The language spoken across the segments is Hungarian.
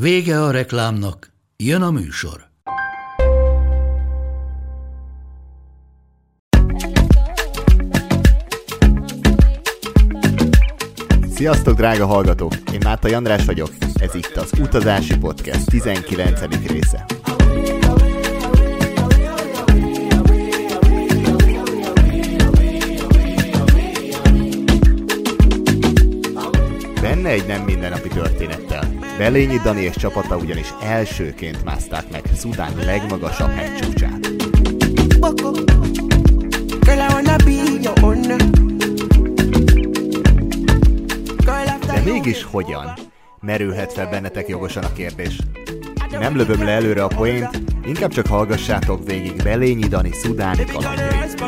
Vége a reklámnak, jön a műsor. Sziasztok, drága hallgatók! Én Máta András vagyok, ez itt az Utazási Podcast 19. része. Benne egy nem mindennapi történettel. Belényi Dani és csapata ugyanis elsőként mászták meg Szudán legmagasabb hegycsúcsán. De mégis hogyan? Merülhet fel bennetek jogosan a kérdés. Nem lövöm le előre a poént, inkább csak hallgassátok végig Belényi Dani szudáni kalandjait.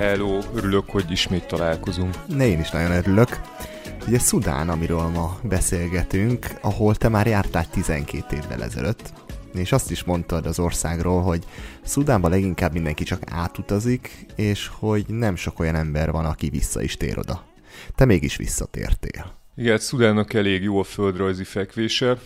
Hello, örülök, hogy ismét találkozunk. Ne, én is nagyon örülök. Ugye Szudán, amiről ma beszélgetünk, ahol te már jártál 12 évvel ezelőtt, és azt is mondtad az országról, hogy Szudánban leginkább mindenki csak átutazik, és hogy nem sok olyan ember van, aki vissza is tér oda. Te mégis visszatértél. Igen, hát Szudánnak elég jó a földrajzi fekvése,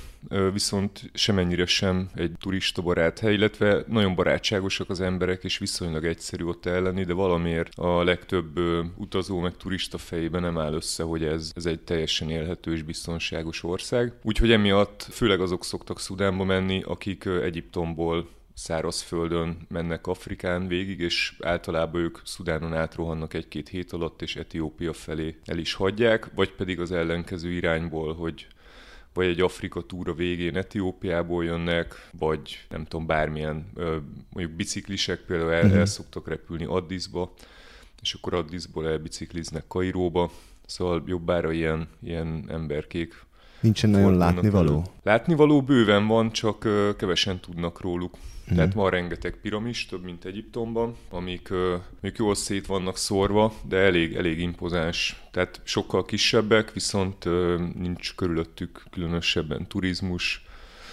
viszont semennyire sem egy turista barát hely, illetve nagyon barátságosak az emberek, és viszonylag egyszerű ott elleni, de valamiért a legtöbb utazó meg turista fejében nem áll össze, hogy ez, ez egy teljesen élhető és biztonságos ország. Úgyhogy emiatt főleg azok szoktak Szudánba menni, akik Egyiptomból szárazföldön mennek Afrikán végig, és általában ők Szudánon átrohannak egy-két hét alatt, és Etiópia felé el is hagyják, vagy pedig az ellenkező irányból, hogy vagy egy Afrika túra végén Etiópiából jönnek, vagy nem tudom, bármilyen, mondjuk biciklisek például el, uh-huh. el szoktak repülni Addisba, és akkor Addisból elbicikliznek Kairóba, szóval jobbára ilyen, ilyen emberkék Nincsen nagyon látnivaló? Látnivaló bőven van, csak kevesen tudnak róluk. Mm. Tehát van rengeteg piramis, több mint Egyiptomban, amik amik jól szét vannak szórva, de elég, elég impozáns. Tehát sokkal kisebbek, viszont nincs körülöttük különösebben turizmus.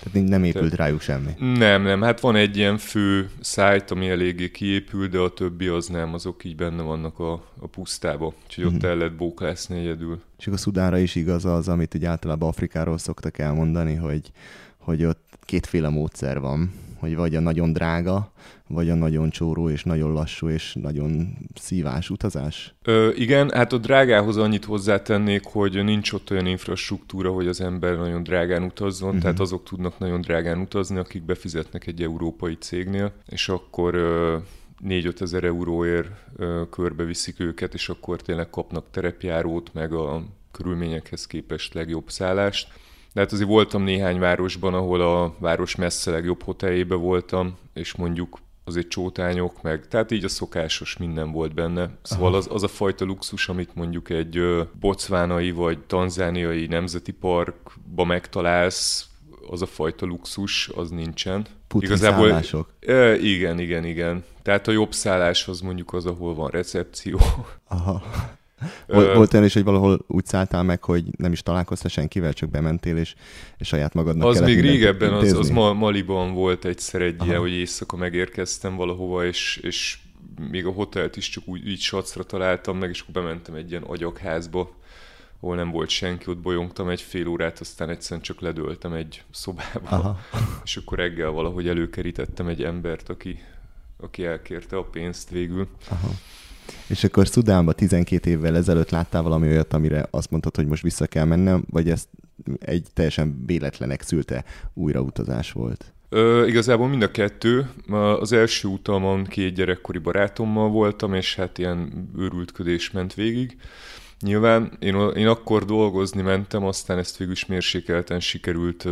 Tehát nem épült Tehát, rájuk semmi? Nem, nem. Hát van egy ilyen fő szájt, ami eléggé kiépül, de a többi az nem, azok így benne vannak a, a pusztába. Úgyhogy mm. ott el lehet bóklászni egyedül. És a Szudánra is igaz az, amit ugye általában Afrikáról szoktak elmondani, hogy, hogy ott kétféle módszer van hogy vagy a nagyon drága, vagy a nagyon csóró és nagyon lassú és nagyon szívás utazás? Ö, igen, hát a drágához annyit hozzátennék, hogy nincs ott olyan infrastruktúra, hogy az ember nagyon drágán utazzon, uh-huh. tehát azok tudnak nagyon drágán utazni, akik befizetnek egy európai cégnél, és akkor ö, 4-5 ezer euróért ö, körbeviszik őket, és akkor tényleg kapnak terepjárót, meg a körülményekhez képest legjobb szállást. De hát azért voltam néhány városban, ahol a város messze legjobb hoteljébe voltam, és mondjuk azért csótányok, meg tehát így a szokásos minden volt benne. Szóval az, az a fajta luxus, amit mondjuk egy bocvánai vagy tanzániai nemzeti parkba megtalálsz, az a fajta luxus, az nincsen. Putin Igazából, szállások? E, igen, igen, igen. Tehát a jobb szállás az mondjuk az, ahol van recepció. Aha. Volt, volt olyan is, hogy valahol úgy szálltál meg, hogy nem is találkoztál senkivel, csak bementél, és, és saját magadnak Az még régebben, az, az Maliban volt egyszer egy Aha. ilyen, hogy éjszaka megérkeztem valahova, és, és még a hotelt is csak úgy így sacra találtam meg, és akkor bementem egy ilyen agyakházba, ahol nem volt senki, ott bolyongtam egy fél órát, aztán egyszerűen csak ledöltem egy szobába, Aha. és akkor reggel valahogy előkerítettem egy embert, aki, aki elkérte a pénzt végül. Aha. És akkor Szudánban 12 évvel ezelőtt láttál valami olyat, amire azt mondtad, hogy most vissza kell mennem, vagy ez egy teljesen véletlenek szülte újrautazás volt? Ö, igazából mind a kettő. Az első utamon két gyerekkori barátommal voltam, és hát ilyen őrültködés ment végig. Nyilván én, én akkor dolgozni mentem, aztán ezt végül is mérsékelten sikerült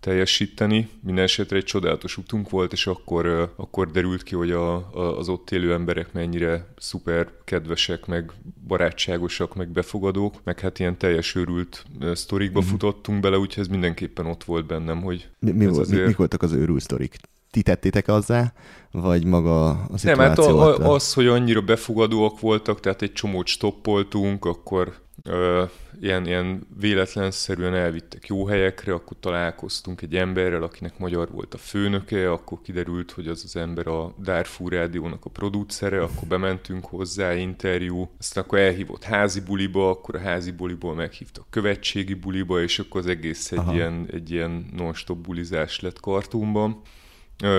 teljesíteni. Minden esetre egy csodálatos utunk volt, és akkor, akkor derült ki, hogy a, a, az ott élő emberek mennyire szuper kedvesek, meg barátságosak, meg befogadók, meg hát ilyen teljes őrült sztorikba mm-hmm. futottunk bele, úgyhogy ez mindenképpen ott volt bennem, hogy mi, mi, volt, azért... mi, mi voltak az őrült sztorik? ti tettétek azzá, vagy maga a szituáció? Nem, hát a, a, az, hogy annyira befogadóak voltak, tehát egy csomót stoppoltunk, akkor ö, ilyen, ilyen véletlenszerűen elvittek jó helyekre, akkor találkoztunk egy emberrel, akinek magyar volt a főnöke, akkor kiderült, hogy az az ember a Darfur rádiónak a producere, akkor bementünk hozzá, interjú, aztán akkor elhívott házi buliba, akkor a házi buliból meghívtak követségi buliba, és akkor az egész egy Aha. ilyen, egy ilyen non-stop bulizás lett kartumban.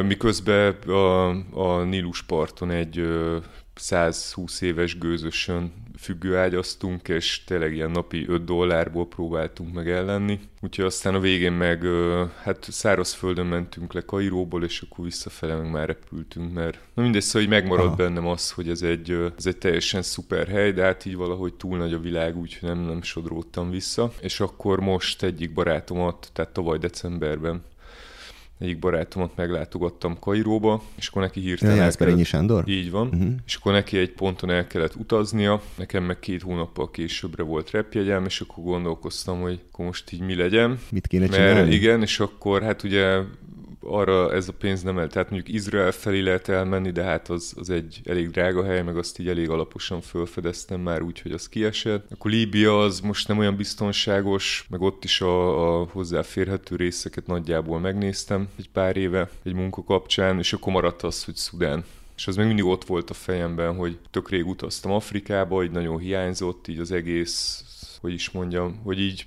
Miközben a, a Nílus parton egy 120 éves gőzösön függőágyaztunk, és tényleg ilyen napi 5 dollárból próbáltunk meg ellenni. Úgyhogy aztán a végén meg hát szárazföldön mentünk le Kairóból, és akkor visszafele meg már repültünk, mert na mindegy, szóval hogy megmaradt Aha. bennem az, hogy ez egy, ez egy teljesen szuper hely, de hát így valahogy túl nagy a világ, úgyhogy nem, nem sodródtam vissza. És akkor most egyik barátomat, tehát tavaly decemberben egyik barátomat meglátogattam Kairóba, és akkor neki hirtelen ja, el kellett... Sándor? Így van. Uh-huh. És akkor neki egy ponton el kellett utaznia, nekem meg két hónappal későbbre volt repjegyem, és akkor gondolkoztam, hogy akkor most így mi legyen. Mit kéne csinálni? Mert igen, és akkor hát ugye arra ez a pénz nem el. Tehát mondjuk Izrael felé lehet elmenni, de hát az, az egy elég drága hely, meg azt így elég alaposan felfedeztem már úgy, hogy az kiesett. Akkor Líbia az most nem olyan biztonságos, meg ott is a, a hozzáférhető részeket nagyjából megnéztem egy pár éve egy munka kapcsán, és akkor maradt az, hogy Szudán és az még mindig ott volt a fejemben, hogy tök rég utaztam Afrikába, hogy nagyon hiányzott így az egész, hogy is mondjam, hogy így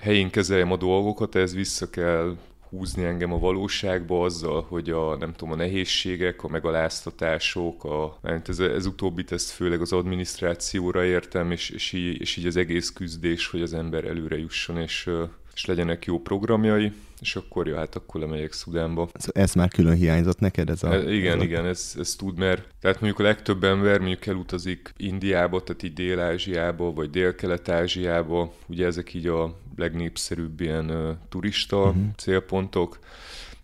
helyén kezeljem a dolgokat, ez vissza kell húzni engem a valóságba azzal, hogy a, nem tudom, a nehézségek, a megaláztatások, a, ez, ez utóbbit ezt főleg az adminisztrációra értem, és, és, így, és így az egész küzdés, hogy az ember előre jusson, és, és legyenek jó programjai, és akkor, ja, hát akkor lemegyek Szudánba. Ez, ez már külön hiányzott neked? Ez a, e, igen, ez a... igen, ez, ez tud, mert tehát mondjuk a legtöbb ember mondjuk elutazik Indiába, tehát így Dél-Ázsiába, vagy Dél-Kelet-Ázsiába, ugye ezek így a legnépszerűbb ilyen turista uh-huh. célpontok,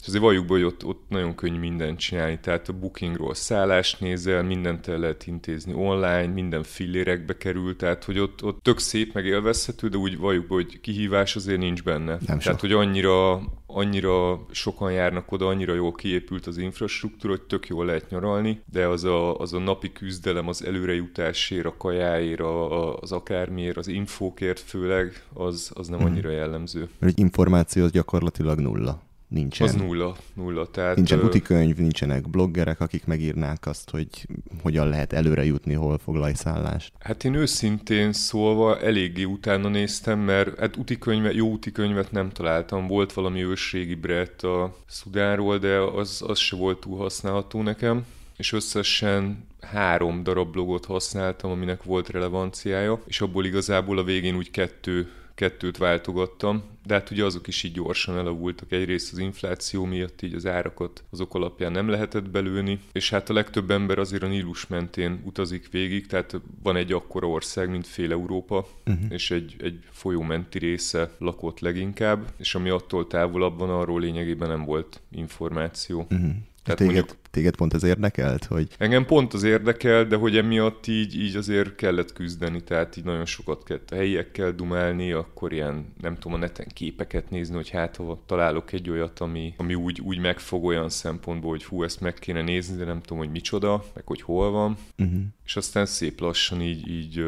azért valljuk be, hogy ott, ott nagyon könnyű mindent csinálni, tehát a bookingról szállást nézel, mindent el lehet intézni online, minden fillérekbe kerül, tehát hogy ott, ott tök szép, meg élvezhető, de úgy valljuk be, hogy kihívás azért nincs benne. Nem tehát, sok. hogy annyira, annyira sokan járnak oda, annyira jól kiépült az infrastruktúra, hogy tök jól lehet nyaralni, de az a, az a napi küzdelem az előrejutásért, a kajáért, a, az akármiért, az infókért főleg, az, az nem mhm. annyira jellemző. Mert egy információ az gyakorlatilag nulla nincsen. Az nulla, nulla. Tehát, nincsen utikönyv, nincsenek bloggerek, akik megírnák azt, hogy hogyan lehet előre jutni, hol foglalj szállást. Hát én őszintén szólva eléggé utána néztem, mert hát utikönyve, jó utikönyvet nem találtam. Volt valami ősrégi brett a Szudánról, de az, az se volt túl használható nekem és összesen három darab blogot használtam, aminek volt relevanciája, és abból igazából a végén úgy kettő kettőt váltogattam, de hát ugye azok is így gyorsan elavultak. Egyrészt az infláció miatt így az árakat azok alapján nem lehetett belőni, és hát a legtöbb ember azért a Nílus mentén utazik végig, tehát van egy akkora ország, mint fél Európa, uh-huh. és egy, egy folyó menti része lakott leginkább, és ami attól távolabb van, arról lényegében nem volt információ. Uh-huh. Tehát téged, mondjuk, téged pont az érdekelt? Hogy... Engem pont az érdekel, de hogy emiatt így, így azért kellett küzdeni, tehát így nagyon sokat kellett helyiekkel dumálni, akkor ilyen, nem tudom, a neten képeket nézni, hogy hát ha találok egy olyat, ami, ami úgy, úgy megfog olyan szempontból, hogy hú, ezt meg kéne nézni, de nem tudom, hogy micsoda, meg hogy hol van. Uh-huh. És aztán szép lassan így, így,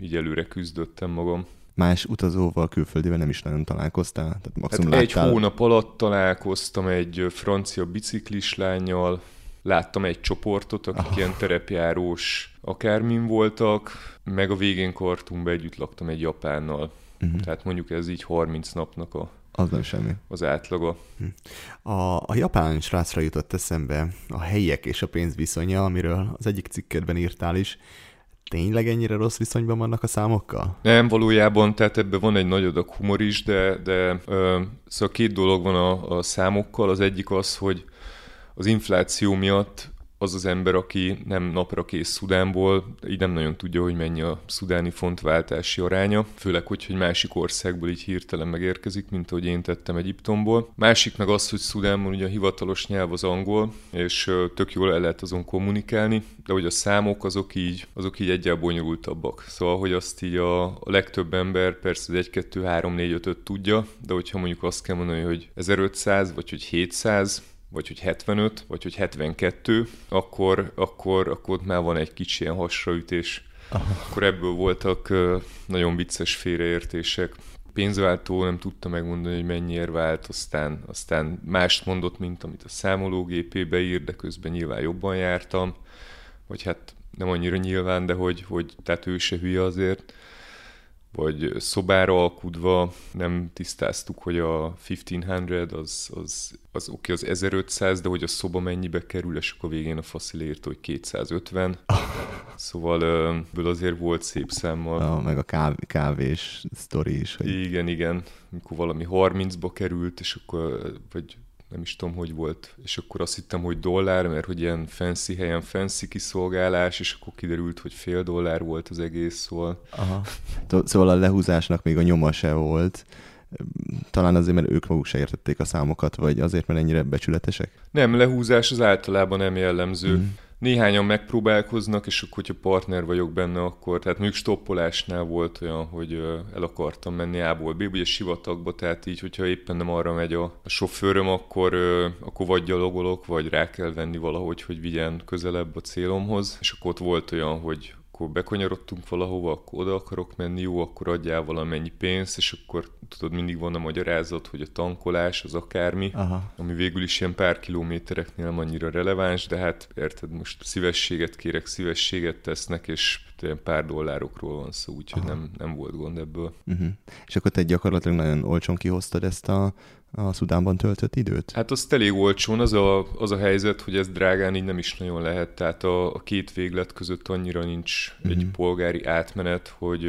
így előre küzdöttem magam más utazóval, külföldivel nem is nagyon találkoztál? Tehát maximum hát láttál... egy hónap alatt találkoztam egy francia biciklis lányjal, láttam egy csoportot, akik oh. ilyen terepjárós akármin voltak, meg a végén Kartumba együtt laktam egy japánnal. Uh-huh. Tehát mondjuk ez így 30 napnak a az nem semmi. Az átlaga. Hm. A, a japán srácra jutott eszembe a helyiek és a pénz viszonya, amiről az egyik cikkedben írtál is tényleg ennyire rossz viszonyban vannak a számokkal? Nem, valójában, tehát ebben van egy nagy adag humor is, de, de ö, szóval két dolog van a, a számokkal. Az egyik az, hogy az infláció miatt az az ember, aki nem napra kész Szudánból, így nem nagyon tudja, hogy mennyi a szudáni fontváltási aránya, főleg, hogy egy másik országból így hirtelen megérkezik, mint ahogy én tettem Egyiptomból. Másik meg az, hogy Szudánban ugye a hivatalos nyelv az angol, és tök jól el lehet azon kommunikálni, de hogy a számok azok így, azok így egyel bonyolultabbak. Szóval, hogy azt így a, a legtöbb ember persze 1, 2, 3, 4, 5, 5 tudja, de hogyha mondjuk azt kell mondani, hogy 1500, vagy hogy 700, vagy hogy 75, vagy hogy 72, akkor, akkor, akkor már van egy kicsi ilyen hasraütés. Aha. Akkor ebből voltak nagyon vicces félreértések. Pénzváltó nem tudta megmondani, hogy mennyiért vált, aztán, aztán mást mondott, mint amit a számológépébe ír, de közben nyilván jobban jártam. Vagy hát nem annyira nyilván, de hogy, hogy tehát ő se hülye azért vagy szobára alkudva nem tisztáztuk, hogy a 1500 az, az, az oké, okay, az 1500, de hogy a szoba mennyibe kerül, és akkor végén a faszil írt, hogy 250. Szóval ebből azért volt szép számmal. Ja, meg a káv, kávés sztori is. Hogy... Igen, igen. Mikor valami 30-ba került, és akkor, vagy nem is tudom, hogy volt, és akkor azt hittem, hogy dollár, mert hogy ilyen fancy helyen fancy kiszolgálás, és akkor kiderült, hogy fél dollár volt az egész, szóval... Aha. Szóval a lehúzásnak még a nyoma se volt. Talán azért, mert ők maguk se értették a számokat, vagy azért, mert ennyire becsületesek? Nem, lehúzás az általában nem jellemző. Mm néhányan megpróbálkoznak, és akkor, hogyha partner vagyok benne, akkor, tehát mondjuk stoppolásnál volt olyan, hogy el akartam menni A-ból B, ugye sivatagba, tehát így, hogyha éppen nem arra megy a, a sofőröm, akkor, akkor vagy gyalogolok, vagy rá kell venni valahogy, hogy vigyen közelebb a célomhoz, és akkor ott volt olyan, hogy akkor bekonyarodtunk valahova, akkor oda akarok menni, jó, akkor adjál valamennyi pénzt, és akkor tudod, mindig van a magyarázat, hogy a tankolás az akármi, Aha. ami végül is ilyen pár kilométereknél nem annyira releváns, de hát érted, most szívességet kérek, szívességet tesznek, és pár dollárokról van szó, úgyhogy nem, nem volt gond ebből. Uh-huh. És akkor te gyakorlatilag nagyon olcsón kihoztad ezt a a Szudánban töltött időt? Hát az elég olcsón, az a, az a helyzet, hogy ez drágán így nem is nagyon lehet, tehát a, a két véglet között annyira nincs mm-hmm. egy polgári átmenet, hogy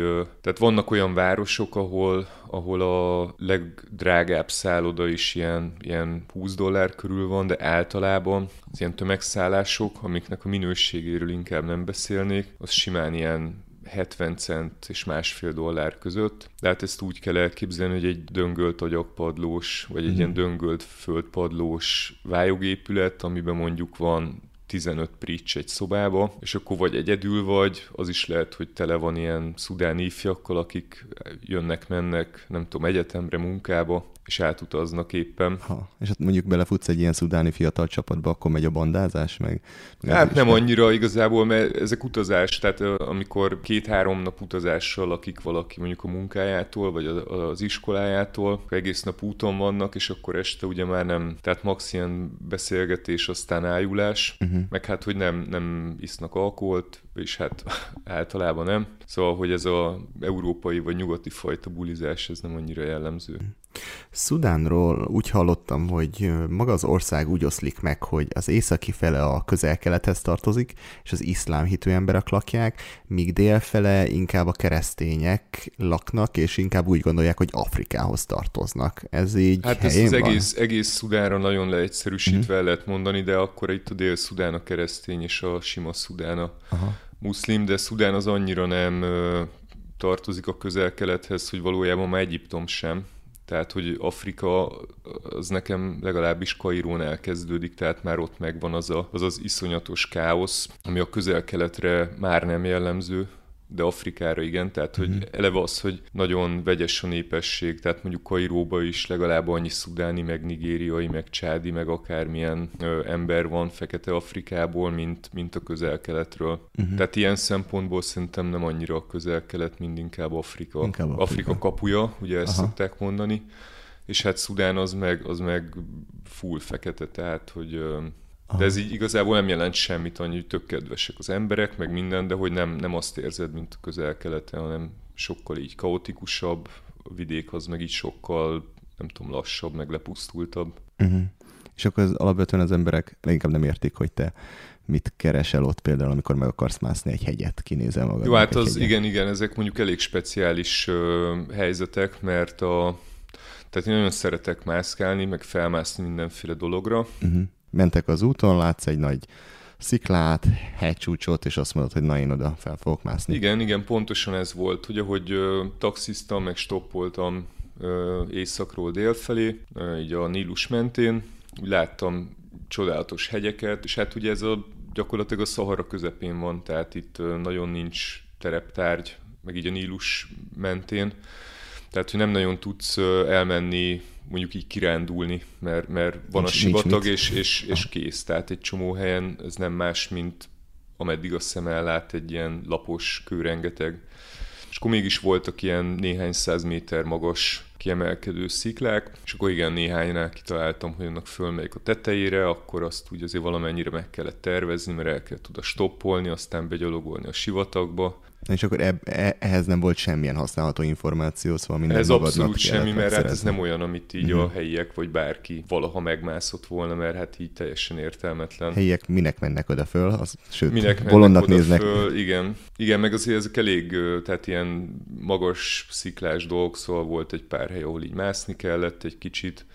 tehát vannak olyan városok, ahol, ahol a legdrágább szálloda is ilyen, ilyen 20 dollár körül van, de általában az ilyen tömegszállások, amiknek a minőségéről inkább nem beszélnék, az simán ilyen 70 cent és másfél dollár között. De hát ezt úgy kell elképzelni, hogy egy döngölt agyagpadlós, vagy egy mm. ilyen döngölt földpadlós vályogépület, amiben mondjuk van 15 prics egy szobába, és akkor vagy egyedül vagy, az is lehet, hogy tele van ilyen szudáni ifjakkal, akik jönnek-mennek, nem tudom, egyetemre, munkába, és átutaznak éppen. Ha, és hát mondjuk belefutsz egy ilyen szudáni fiatal csapatba, akkor megy a bandázás, meg... meg hát nem annyira igazából, mert ezek utazás, tehát amikor két-három nap utazással lakik valaki mondjuk a munkájától, vagy az iskolájától, egész nap úton vannak, és akkor este ugye már nem, tehát max ilyen beszélgetés, aztán ájulás, uh-huh. Meg hát, hogy nem, nem isznak alkoholt, és hát általában nem. Szóval, hogy ez a európai vagy nyugati fajta bulizás, ez nem annyira jellemző. Szudánról úgy hallottam, hogy maga az ország úgy oszlik meg, hogy az északi fele a közel-kelethez tartozik, és az iszlám hitű emberek lakják, míg délfele inkább a keresztények laknak, és inkább úgy gondolják, hogy Afrikához tartoznak. Ez így Hát ez az egész, egész Szudánra nagyon leegyszerűsítve mm-hmm. lehet mondani, de akkor itt a dél-Szudán a keresztény, és a sima Szudán a Aha. Muszlim, de Szudán az annyira nem tartozik a közel-kelethez, hogy valójában már Egyiptom sem. Tehát, hogy Afrika az nekem legalábbis Kairón elkezdődik, tehát már ott megvan az a, az, az iszonyatos káosz, ami a közel-keletre már nem jellemző, de Afrikára igen, tehát hogy uh-huh. eleve az, hogy nagyon vegyes a népesség, tehát mondjuk Kairóba is legalább annyi szudáni, meg nigériai, meg csádi, meg akármilyen ö, ember van Fekete Afrikából, mint, mint a közel-keletről. Uh-huh. Tehát ilyen szempontból szerintem nem annyira a közel-kelet, mint inkább Afrika. Inkább Afrika. Afrika kapuja, ugye ezt Aha. szokták mondani és hát Szudán az meg, az meg full fekete, tehát hogy de ez így igazából nem jelent semmit, annyi, hogy tök kedvesek az emberek, meg minden, de hogy nem, nem azt érzed, mint a közel-keleten, hanem sokkal így kaotikusabb, a vidék az meg így sokkal, nem tudom, lassabb, meg lepusztultabb. Uh-huh. És akkor az, alapvetően az emberek leginkább nem értik, hogy te mit keresel ott például, amikor meg akarsz mászni egy hegyet, kinézel magad. Jó, hát az hegyet. igen, igen, ezek mondjuk elég speciális uh, helyzetek, mert a, tehát én nagyon szeretek mászkálni, meg felmászni mindenféle dologra, uh-huh mentek az úton, látsz egy nagy sziklát, hegycsúcsot, és azt mondod, hogy na én oda fel fogok mászni. Igen, igen, pontosan ez volt, hogy ahogy ö, meg stoppoltam északról délfelé, ö, így a Nílus mentén, láttam csodálatos hegyeket, és hát ugye ez a gyakorlatilag a Szahara közepén van, tehát itt nagyon nincs tereptárgy, meg így a Nílus mentén, tehát hogy nem nagyon tudsz elmenni mondjuk így kirándulni, mert, mert van nincs, a sivatag és, és, és kész. Tehát egy csomó helyen ez nem más, mint ameddig a szem ellát egy ilyen lapos kőrengeteg. És akkor mégis voltak ilyen néhány száz méter magas kiemelkedő sziklák, és akkor igen, néhánynál kitaláltam, hogy annak fölmegyek a tetejére, akkor azt úgy azért valamennyire meg kellett tervezni, mert el kellett oda stoppolni, aztán begyalogolni a sivatagba, és akkor eb, e, ehhez nem volt semmilyen használható információ, szóval minden Ez abszolút semmi, mert hát ez nem olyan, amit így uh-huh. a helyiek vagy bárki valaha megmászott volna, mert hát így teljesen értelmetlen. Helyiek minek mennek oda föl, az, sőt, minek bolondnak néznek. Föl, igen. igen, meg azért ezek elég, tehát ilyen magas sziklás dolgok, szóval volt egy pár hely, ahol így mászni kellett egy kicsit,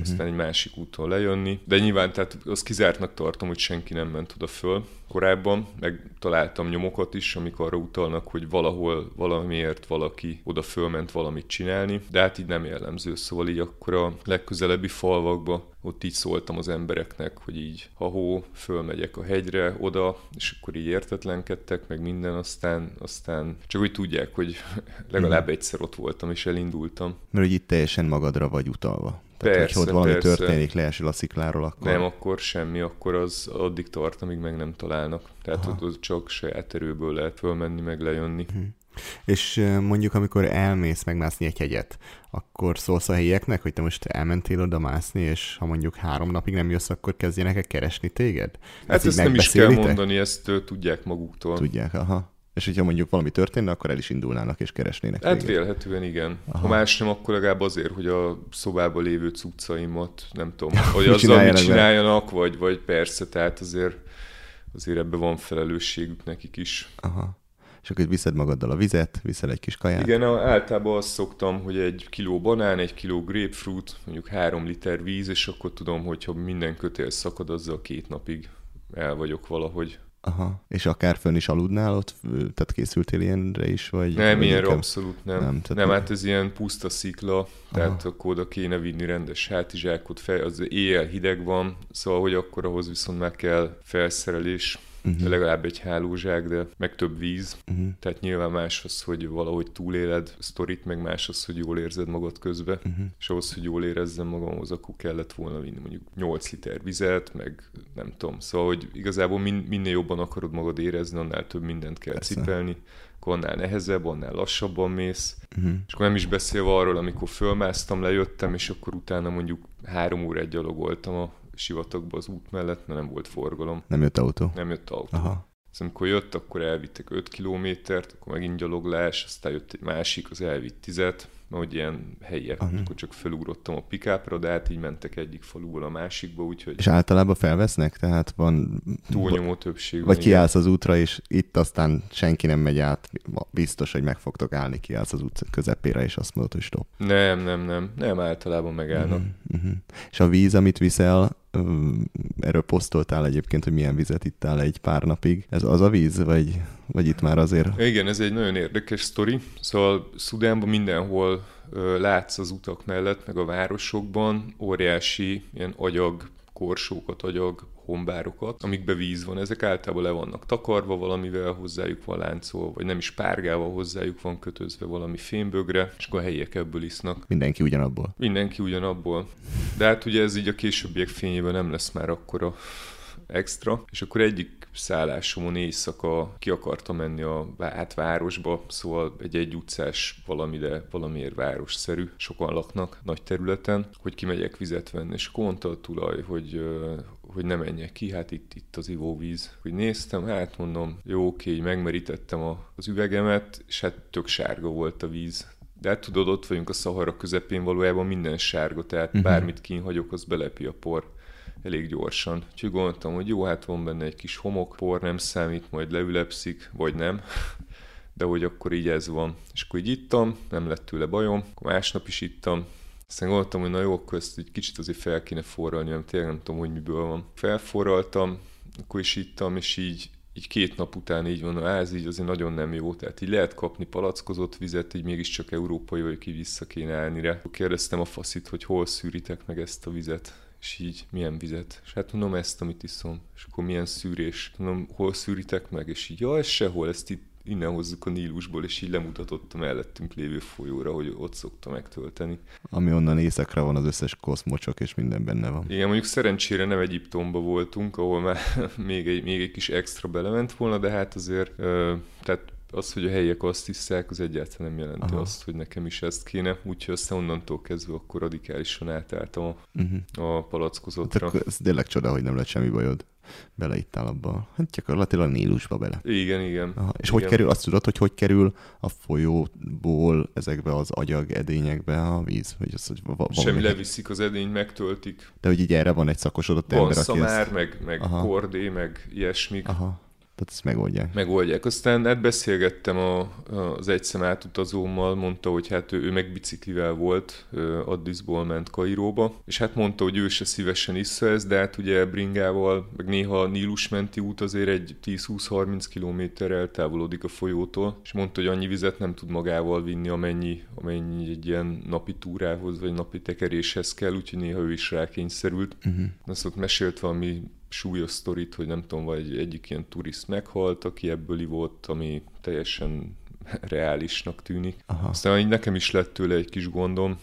aztán egy másik úton lejönni. De nyilván tehát azt kizártnak tartom, hogy senki nem ment oda föl korábban, meg találtam nyomokat is, amik arra utalnak, hogy valahol valamiért valaki oda fölment valamit csinálni, de hát így nem jellemző, szóval így akkor a legközelebbi falvakba ott így szóltam az embereknek, hogy így, ha hó, fölmegyek a hegyre, oda, és akkor így értetlenkedtek, meg minden, aztán, aztán csak hogy tudják, hogy legalább mhm. egyszer ott voltam, és elindultam. Mert hogy itt teljesen magadra vagy utalva. Tehát, persze, hogyha ott valami persze. történik, leesel a szikláról, akkor... Nem, akkor semmi, akkor az addig tart, amíg meg nem találnak. Tehát Aha. ott csak saját erőből lehet fölmenni, meg lejönni. Hm. És mondjuk, amikor elmész megmászni egy hegyet, akkor szólsz a helyieknek, hogy te most elmentél oda mászni, és ha mondjuk három napig nem jössz, akkor kezdjenek el keresni téged? Hát ezt, ezt nem is kell mondani, ezt tudják maguktól. Tudják, aha. És hogyha mondjuk valami történne, akkor el is indulnának és keresnének. Hát téged. vélhetően igen. Aha. Ha más nem, akkor legalább azért, hogy a szobában lévő cuccaimat, nem tudom, hogy azzal mit csináljanak, vagy, vagy persze, tehát azért, azért ebben van felelősségük nekik is. Aha. És akkor viszed magaddal a vizet, viszel egy kis kaját. Igen, általában azt szoktam, hogy egy kiló banán, egy kiló grapefruit, mondjuk három liter víz, és akkor tudom, hogyha minden kötél szakad, azzal két napig el vagyok valahogy. Aha. És akár fönn is aludnál ott? Tehát készültél ilyenre is? Vagy, nem, ilyenre abszolút nem. Nem, nem hát ez ilyen puszta szikla, tehát akkor oda kéne vinni rendes hátizsákot, fel, az éjjel hideg van, szóval hogy akkor ahhoz viszont meg kell felszerelés, uh-huh. legalább egy hálózsák, de meg több víz. Uh-huh. Tehát nyilván más az, hogy valahogy túléled sztorit, meg más az, hogy jól érzed magad közbe. Uh-huh. És ahhoz, hogy jól érezzem magamhoz, akkor kellett volna vinni mondjuk 8 liter vizet, meg nem tudom. Szóval, hogy igazából min- minél jobban akarod magad érezni, annál több mindent kell Persze. cipelni akkor annál nehezebb, annál lassabban mész, uh-huh. és akkor nem is beszélve arról, amikor fölmásztam, lejöttem, és akkor utána mondjuk három órát gyalogoltam a sivatagba az út mellett, mert nem volt forgalom. Nem jött autó? Nem jött autó. Aha. Szóval amikor jött, akkor elvittek 5 kilométert, akkor megint gyaloglás, aztán jött egy másik, az elvitt 10 hogy ilyen helyiek, uh-huh. akkor csak felugrottam a pikápra, de hát így mentek egyik faluból a másikba, úgyhogy... És általában felvesznek? Tehát van... Túlnyomó többség Vagy kiállsz az útra, és itt aztán senki nem megy át, biztos, hogy meg fogtok állni, kiállsz az út közepére, és azt mondod, hogy stop. Nem, nem, nem. Nem, általában megállnak. Uh-huh. Uh-huh. És a víz, amit viszel, erről posztoltál egyébként, hogy milyen vizet ittál egy pár napig. Ez az a víz, vagy, vagy itt már azért? Igen, ez egy nagyon érdekes sztori. Szóval Szudánban mindenhol látsz az utak mellett, meg a városokban óriási ilyen agyag korsókat, agyag hombárokat, amikbe víz van. Ezek általában le vannak takarva valamivel, hozzájuk van láncol, vagy nem is párgával hozzájuk van kötözve valami fémbögre, és akkor a helyiek ebből isznak. Mindenki ugyanabból. Mindenki ugyanabból. De hát ugye ez így a későbbiek fényében nem lesz már akkora extra, és akkor egyik szállásomon éjszaka ki akartam menni a hát városba, szóval egy egy utcás valami, de valamiért városszerű, sokan laknak nagy területen, hogy kimegyek vizet venni, és mondta a tulaj, hogy, hogy ne menjek ki, hát itt, itt az ivóvíz. Hogy néztem, hát mondom, jó, oké, megmerítettem a, az üvegemet, és hát tök sárga volt a víz. De hát tudod, ott vagyunk a Szahara közepén, valójában minden sárga, tehát uh-huh. bármit kínhagyok, az belepi a por elég gyorsan. Úgyhogy gondoltam, hogy jó, hát van benne egy kis homok, por nem számít, majd leülepszik, vagy nem. De hogy akkor így ez van. És akkor így ittam, nem lett tőle bajom, akkor másnap is ittam, aztán gondoltam, hogy na jó, akkor ezt egy kicsit azért fel kéne forralni, mert tényleg nem tudom, hogy miből van. Felforraltam, akkor is ittam, és így így két nap után így van, ez így azért nagyon nem jó, tehát így lehet kapni palackozott vizet, így mégiscsak európai vagyok, így vissza kéne állni rá. Kérdeztem a faszit, hogy hol szűritek meg ezt a vizet, és így milyen vizet? És hát mondom ezt, amit iszom. És akkor milyen szűrés? Mondom, hol szűritek meg? És így, ja, ez sehol, ezt itt innen hozzuk a Nílusból, és így lemutatott a mellettünk lévő folyóra, hogy ott szokta megtölteni. Ami onnan északra van az összes koszmocsok, és minden benne van. Igen, mondjuk szerencsére nem Egyiptomba voltunk, ahol már még egy, még egy kis extra belement volna, de hát azért, tehát az, hogy a helyiek azt hiszák, az egyáltalán nem jelenti Aha. azt, hogy nekem is ezt kéne. Úgyhogy aztán onnantól kezdve akkor radikálisan átálltam a, uh-huh. a palackozottra. Hát ez tényleg csoda, hogy nem lett semmi bajod. Beleittál abba. Hát gyakorlatilag Nílusba bele. Igen, igen. Aha. És igen. hogy kerül, azt tudod, hogy hogy kerül a folyóból ezekbe az agyag edényekbe a víz? Hogy az, hogy va- Semmi leviszik az edényt, megtöltik. De hogy így erre van egy szakosodott van ember, aki szamár, ezt... meg, meg kordé, meg ilyesmik. Aha. Tehát ezt megoldják. Megoldják. Aztán hát beszélgettem a, az egyszem átutazómmal, mondta, hogy hát ő, ő meg biciklivel volt, Addisból ment Kairóba, és hát mondta, hogy ő se szívesen issza ezt, de hát ugye bringával, meg néha Nílus menti út azért egy 10-20-30 kilométer eltávolodik a folyótól, és mondta, hogy annyi vizet nem tud magával vinni, amennyi, amennyi egy ilyen napi túrához, vagy napi tekeréshez kell, úgyhogy néha ő is rákényszerült. Uh-huh. Azt ott mesélt valami súlyos sztorit, hogy nem tudom, vagy egyik ilyen turiszt meghalt, aki ebből ivott, ami teljesen reálisnak tűnik. Aha. Aztán így nekem is lett tőle egy kis gondom,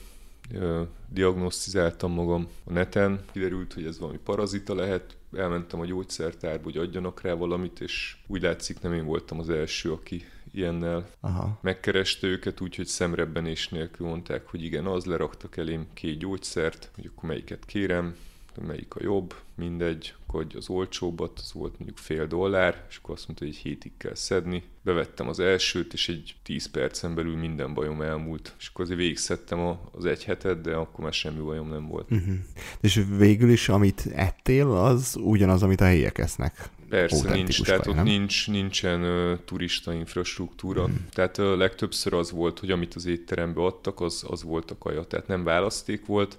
diagnosztizáltam magam a neten, kiderült, hogy ez valami parazita lehet, elmentem a gyógyszertárba, hogy adjanak rá valamit, és úgy látszik nem én voltam az első, aki ilyennel Aha. megkereste őket, úgyhogy szemrebbenés nélkül mondták, hogy igen, az leraktak elém két gyógyszert, hogy akkor melyiket kérem, melyik a jobb, mindegy, akkor az olcsóbbat, az volt mondjuk fél dollár, és akkor azt mondta, hogy egy hétig kell szedni. Bevettem az elsőt, és egy 10 percen belül minden bajom elmúlt. És akkor azért végigszettem az egy hetet, de akkor már semmi bajom nem volt. Uh-huh. És végül is, amit ettél, az ugyanaz, amit a helyiek esznek. Persze, nincs, tehát ott nincs, nincsen uh, turista infrastruktúra. Hmm. Tehát uh, legtöbbször az volt, hogy amit az étterembe adtak, az, az volt a kaja. Tehát nem választék volt,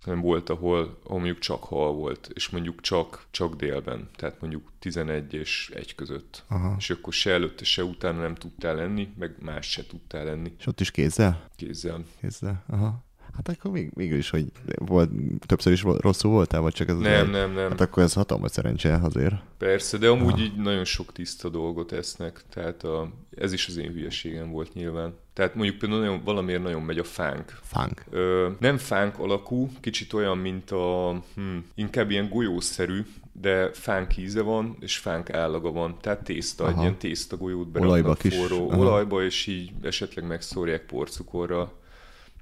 hanem volt, ahol, ahol mondjuk csak hal volt, és mondjuk csak, csak délben, tehát mondjuk 11 és 1 között. Aha. És akkor se előtte, se utána nem tudtál lenni, meg más se tudtál lenni. És ott is kézzel? Kézzel. Kézzel, aha. Hát akkor még, végül is, hogy volt, többször is rosszul voltál, vagy csak ez Nem, az nem, nem. Hát akkor ez hatalmas szerencse azért. Persze, de amúgy Aha. így nagyon sok tiszta dolgot esznek, tehát a, ez is az én hülyeségem volt nyilván. Tehát mondjuk például nagyon, valamiért nagyon megy a fánk. Fánk. Ö, nem fánk alakú, kicsit olyan, mint a, hm, inkább ilyen golyószerű, de fánk íze van, és fánk állaga van. Tehát tészta, Aha. egy ilyen tészta golyót beraknak olajba forró kis. olajba, és így esetleg megszórják porcukorra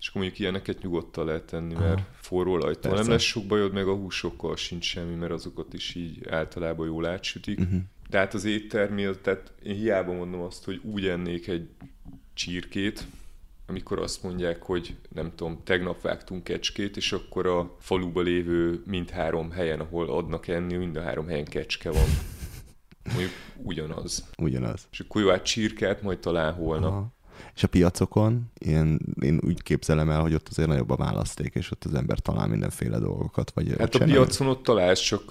és akkor mondjuk ilyeneket nyugodtan lehet tenni, mert Aha. forró olajtól nem lesz sok bajod, meg a húsokkal sincs semmi, mert azokat is így általában jól átsütik. Uh-huh. De hát az éttermél, tehát én hiába mondom azt, hogy úgy ennék egy csirkét, amikor azt mondják, hogy nem tudom, tegnap vágtunk kecskét, és akkor a faluba lévő mindhárom helyen, ahol adnak enni, mind a három helyen kecske van. Mondjuk ugyanaz. Ugyanaz. És akkor jó, hát csirkát majd talán holnap. Aha. És a piacokon, én, én úgy képzelem el, hogy ott azért nagyobb a választék, és ott az ember talál mindenféle dolgokat. Vagy hát a piacon ott találsz, csak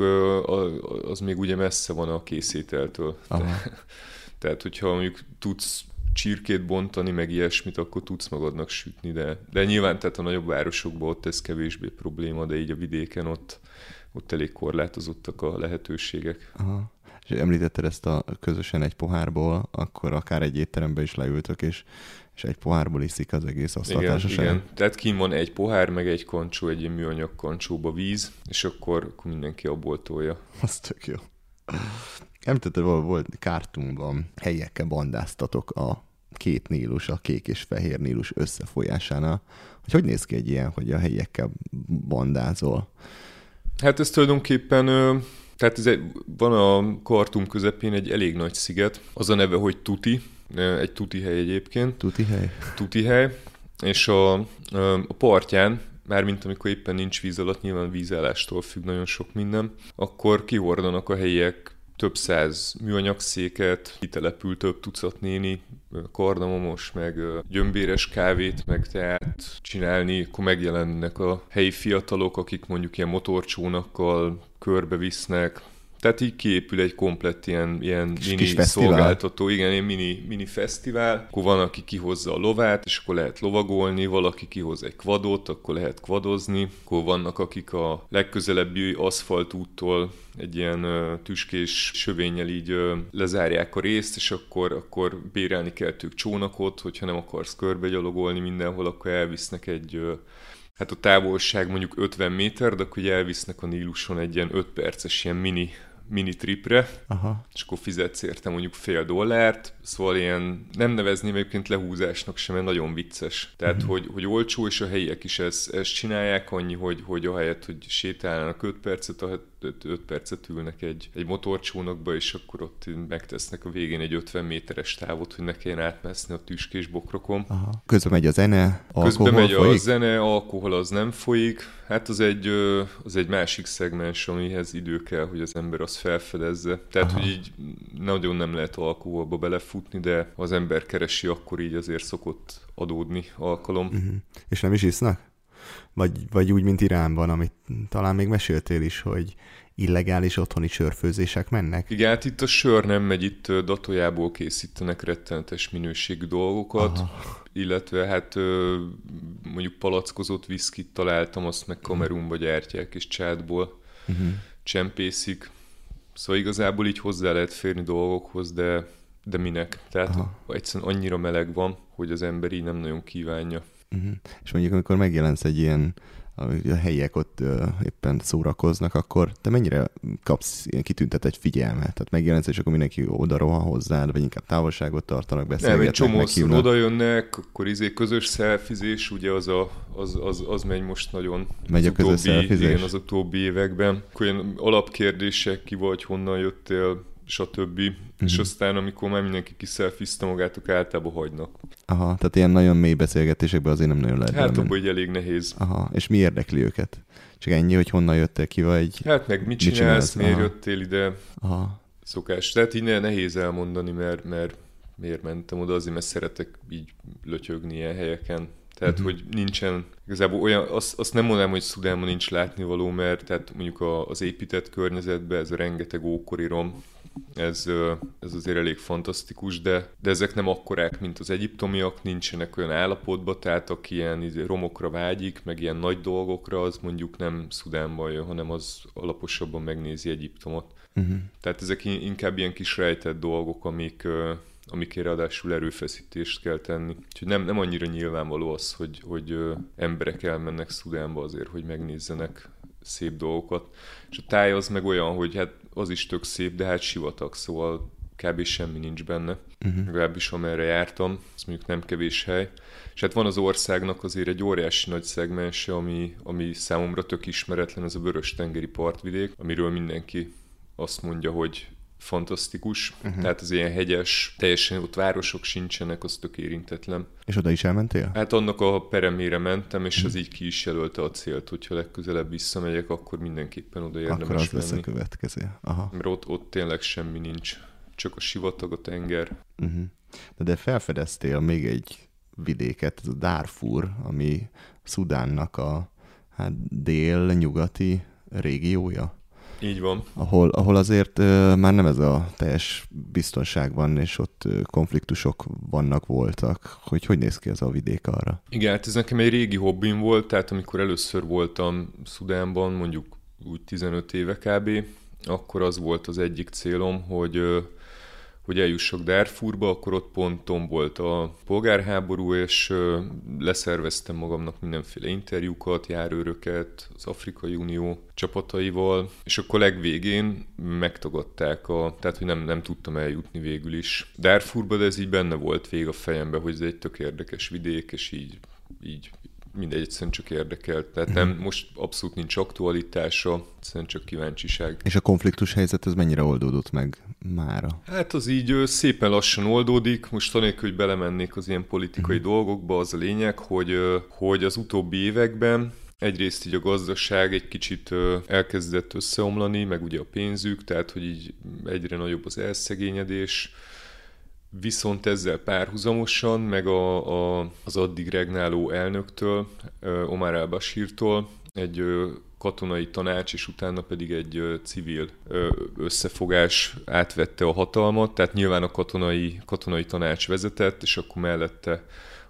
az még ugye messze van a készételtől. Tehát, hogyha mondjuk tudsz csirkét bontani, meg ilyesmit, akkor tudsz magadnak sütni, de, de nyilván tehát a nagyobb városokban ott ez kevésbé probléma, de így a vidéken ott, ott elég korlátozottak a lehetőségek. Aha és említetted ezt a közösen egy pohárból, akkor akár egy étterembe is leültök, és, és egy pohárból iszik az egész asztaltársaság. Igen, igen, tehát kín van egy pohár, meg egy kancsó, egy műanyag kancsóba víz, és akkor, akkor mindenki abból tolja. Az tök jó. Említetted, volt, kártumban helyekkel bandáztatok a két nílus, a kék és fehér nílus összefolyásánál. Hogy hogy néz ki egy ilyen, hogy a helyiekkel bandázol? Hát ez tulajdonképpen tehát ez egy, van a kartum közepén egy elég nagy sziget, az a neve, hogy Tuti, egy tuti hely egyébként. Tuti hely. Tuti hely, és a, a partján, mármint amikor éppen nincs víz alatt, nyilván vízállástól függ nagyon sok minden, akkor kihordanak a helyiek több száz műanyagszéket, kitelepül több tucat néni, kardamomos, meg gyömbéres kávét, meg teát csinálni, akkor megjelennek a helyi fiatalok, akik mondjuk ilyen motorcsónakkal körbevisznek, Tehát így kiépül egy komplett ilyen, ilyen Kis mini fesztivál. szolgáltató, igen, ilyen mini, mini fesztivál. Akkor van, aki kihozza a lovát, és akkor lehet lovagolni, valaki kihoz egy kvadot, akkor lehet kvadozni. Akkor vannak, akik a legközelebbi aszfaltúttól egy ilyen ö, tüskés sövénnyel így ö, lezárják a részt, és akkor, akkor bérelni kell tők csónakot, hogyha nem akarsz körbe mindenhol, akkor elvisznek egy ö, Hát a távolság mondjuk 50 méter, de akkor ugye elvisznek a Níluson egy ilyen 5 perces ilyen mini, mini tripre, Aha. és akkor fizetsz érte mondjuk fél dollárt, szóval ilyen nem nevezném egyébként lehúzásnak sem, mert nagyon vicces. Tehát, Mhm. uh-huh. hogy, hogy olcsó, és a helyiek is ezt, ezt csinálják, annyi, hogy, hogy ahelyett, hogy sétálnának 5 percet, ahelyett 5 percet ülnek egy, egy motorcsónakba, és akkor ott megtesznek a végén egy 50 méteres távot, hogy ne kelljen átmászni a tüskés bokrokon. Aha. Közben megy a zene, Közben alkohol megy a folyik? zene, alkohol az nem folyik. Hát az egy, az egy másik szegmens, amihez idő kell, hogy az ember azt felfedezze. Tehát, Aha. hogy így nagyon nem lehet alkoholba belefutni, de ha az ember keresi, akkor így azért szokott adódni alkalom. Mhm. És nem is isznak? Vagy, vagy úgy, mint Iránban, amit talán még meséltél is, hogy illegális otthoni sörfőzések mennek? Igen, hát itt a sör nem megy, itt datojából készítenek rettenetes minőségű dolgokat, Aha. Illetve hát mondjuk palackozott viszkit találtam, azt meg Kamerunba gyártják, és csátból Uh-huh. csempészik. Szóval igazából így hozzá lehet férni dolgokhoz, de, de minek? Tehát Aha. egyszerűen annyira meleg van, hogy az ember így nem nagyon kívánja. Uh-huh. És mondjuk, amikor megjelensz egy ilyen, a helyiek ott éppen szórakoznak, akkor te mennyire kapsz ilyen kitüntetett figyelmet? Tehát megjelensz, és akkor mindenki oda rohan hozzád, vagy inkább távolságot tartanak, Nem, egy beszélgetnek, csomószor oda jönnek, akkor izé közös szelfizés, ugye az, a, az, az, az megy most nagyon Megy a az közös utóbbi, igen, az utóbbi években. Akkor ilyen alapkérdések, ki vagy, honnan jöttél, stb. Uh-huh. És Mhm. aztán, amikor már mindenki kiszelfizte magát, akkor általában hagynak. Aha, tehát ilyen nagyon mély beszélgetésekben azért nem nagyon lehet Hát abban így elég nehéz. Aha, és mi érdekli őket? Csak ennyi, hogy honnan jöttél ki, vagy... Hát meg mit Mit csinálsz, csinálsz? miért Aha. jöttél ide, Aha, szokás. Tehát így ne- nehéz elmondani, mert, mert miért mentem oda, azért mert szeretek így lötyögni ilyen helyeken. Tehát, Mhm. uh-huh. hogy nincsen, igazából olyan, azt, azt nem mondanám, hogy Szudánban nincs látnivaló, mert tehát mondjuk a, az épített környezetben ez a rengeteg ókori rom, ez, ez azért elég fantasztikus, de, de ezek nem akkorák, mint az egyiptomiak, nincsenek olyan állapotban, tehát aki ilyen izé, romokra vágyik, meg ilyen nagy dolgokra, az mondjuk nem Szudánban jön, hanem az alaposabban megnézi Egyiptomot. uh-huh. Tehát ezek in- inkább ilyen kis rejtett dolgok, amik, amikért ráadásul erőfeszítést kell tenni. Úgyhogy nem, nem annyira nyilvánvaló az, hogy, hogy emberek elmennek Szudánba azért, hogy megnézzenek szép dolgokat. És a táj az meg olyan, hogy hát az is tök szép, de hát sivatag, szóval kb. semmi nincs benne. Uh-huh. Legalábbis amerre jártam, ez mondjuk nem kevés hely. És hát van az országnak azért egy óriási nagy szegmense, ami, ami számomra tök ismeretlen, ez a Vörös-tengeri partvidék, amiről mindenki azt mondja, hogy fantasztikus. Uh-huh. Tehát az ilyen hegyes, teljesen ott városok sincsenek, az tök érintetlen. És oda is elmentél? Hát annak a peremére mentem, és az így ki is jelölte a célt, hogyha legközelebb visszamegyek, akkor mindenképpen oda Akkor érdemes az lesz a menni. következő. Aha. Mert ott, ott tényleg semmi nincs. Csak a sivatag, a tenger. Uh-huh. De, de felfedeztél még egy vidéket, ez a Darfur, ami Szudánnak a hát dél-nyugati régiója, Így van. ahol, ahol azért már nem ez a teljes biztonság van, és ott konfliktusok vannak, voltak. Hogy hogy néz ki ez a vidék arra? Igen, hát ez nekem egy régi hobbim volt, tehát amikor először voltam Szudánban, mondjuk úgy 15 éve kb., akkor az volt az egyik célom, hogy, hogy eljussak Darfurba, akkor ott pont tombolt a polgárháború, és leszerveztem magamnak mindenféle interjúkat, járőröket, az Afrikai Unió csapataival, és akkor legvégén megtagadták, a, tehát hogy nem, nem tudtam eljutni végül is Darfurba, de ez így benne volt vég a fejembe, hogy ez egy tök érdekes vidék, és így, így mindegy, egyszerűen csak érdekelt. Tehát nem, most abszolút nincs aktualitása, egyszerűen csak kíváncsiság. És a konfliktus helyzet ez mennyire oldódott meg mára? Hát az így szépen lassan oldódik, most anélkül, hogy belemennék az ilyen politikai dolgokba, az a lényeg, hogy, hogy az utóbbi években egyrészt így a gazdaság egy kicsit elkezdett összeomlani, meg ugye a pénzük, tehát hogy így egyre nagyobb az elszegényedés, Viszont ezzel párhuzamosan, meg a, a, az addig regnáló elnöktől, Omar al-Bashirtól, egy katonai tanács, és utána pedig egy civil összefogás átvette a hatalmat, tehát nyilván a katonai, katonai tanács vezetett, és akkor mellette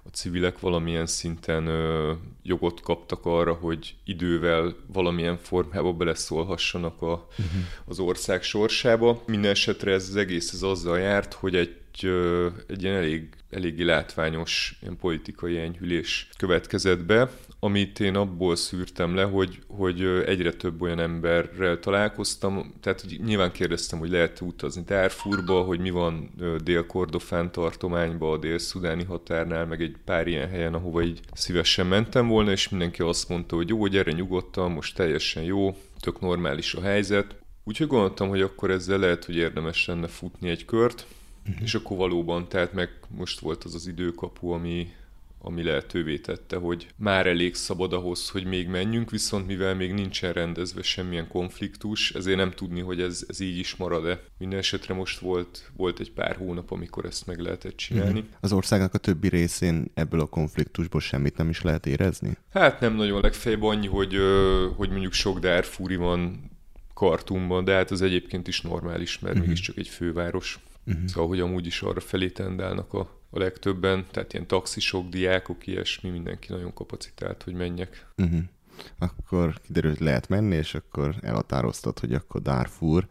a civilek valamilyen szinten ö, jogot kaptak arra, hogy idővel valamilyen formában beleszólhassanak a, uh-huh. az ország sorsába. Minden esetre ez az egész ez azzal járt, hogy egy, ö, egy ilyen elég, eléggé látványos ilyen politikai enyhülés következett be, amit én abból szűrtem le, hogy, hogy egyre több olyan emberrel találkoztam, tehát hogy nyilván kérdeztem, hogy lehet utazni Darfurba, hogy mi van Dél-Kordofán tartományba, a dél-szudáni határnál, meg egy pár ilyen helyen, ahova így szívesen mentem volna, és mindenki azt mondta, hogy jó, gyere nyugodtan, most teljesen jó, tök normális a helyzet. Úgyhogy gondoltam, hogy akkor ezzel lehet, hogy érdemes lenne futni egy kört, uh-huh. és akkor valóban, tehát meg most volt az az időkapu, ami, ami lehetővé tette, hogy már elég szabad ahhoz, hogy még menjünk, viszont mivel még nincsen rendezve semmilyen konfliktus, ezért nem tudni, hogy ez, ez így is marad-e. Minden esetre most volt, volt egy pár hónap, amikor ezt meg lehetett csinálni. Mm-hmm. Az országnak a többi részén ebből a konfliktusból semmit nem is lehet érezni? Hát nem nagyon, legfeljebb annyi, hogy, hogy mondjuk sok Darfuri van Kartumban, de hát az egyébként is normális, mert mm-hmm. mégiscsak egy főváros. Uh-huh. Szóval, hogy amúgy is arra felé tendálnak a, a legtöbben, tehát ilyen taxisok, diákok, ilyesmi, mindenki nagyon kapacitált, hogy menjek. Uh-huh. Akkor kiderült, lehet menni, és akkor elhatároztad, hogy akkor Darfur,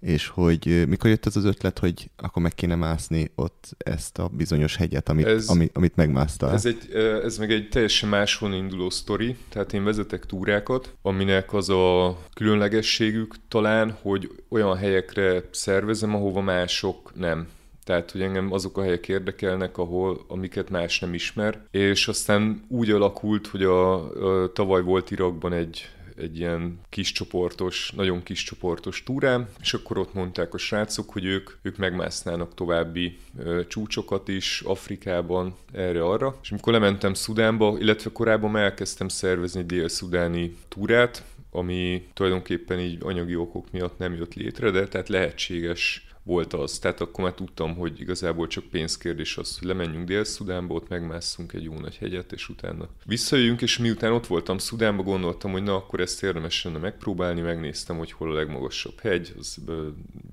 és hogy mikor jött az az ötlet, hogy akkor meg kéne mászni ott ezt a bizonyos hegyet, amit, ez, amit, amit megmásztál? Ez, egy, ez meg egy teljesen máshol induló sztori, tehát én vezetek túrákat, aminek az a különlegességük talán, hogy olyan helyekre szervezem, ahova mások nem. Tehát, hogy engem azok a helyek érdekelnek, ahol, amiket más nem ismer. És aztán úgy alakult, hogy a, a tavaly volt Irakban egy egy ilyen kis csoportos, nagyon kis csoportos túrám, és akkor ott mondták a srácok, hogy ők, ők megmásznának további ö, csúcsokat is Afrikában, erre-arra. És amikor lementem Szudánba, illetve korábban elkezdtem szervezni dél-szudáni túrát, ami tulajdonképpen így anyagi okok miatt nem jött létre, de tehát lehetséges volt az. Tehát akkor már tudtam, hogy igazából csak pénzkérdés az, hogy lemenjünk Dél-Szudánba, ott megmásszunk egy jó nagy hegyet, és utána visszajöjjünk, és miután ott voltam Szudánba, gondoltam, hogy na, akkor ezt érdemes lenne megpróbálni, megnéztem, hogy hol a legmagasabb hegy, az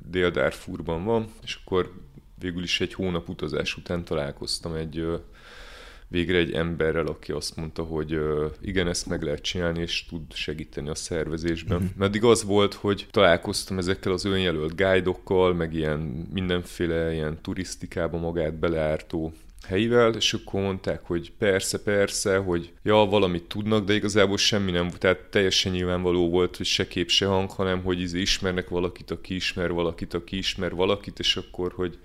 Dél-Darfurban van, és akkor végül is egy hónap utazás után találkoztam egy végre egy emberrel, aki azt mondta, hogy igen, ezt meg lehet csinálni, és tud segíteni a szervezésben. Uh-huh. Meddig az volt, hogy találkoztam ezekkel az önjelölt guidokkal, meg ilyen mindenféle ilyen turisztikába magát beleártó helyivel, és akkor mondták, hogy persze, persze, hogy ja, valamit tudnak, de igazából semmi nem, tehát teljesen nyilvánvaló volt, hogy se kép, se hang, hanem hogy izé ismernek valakit, aki ismer valakit, aki ismer valakit, és akkor, hogy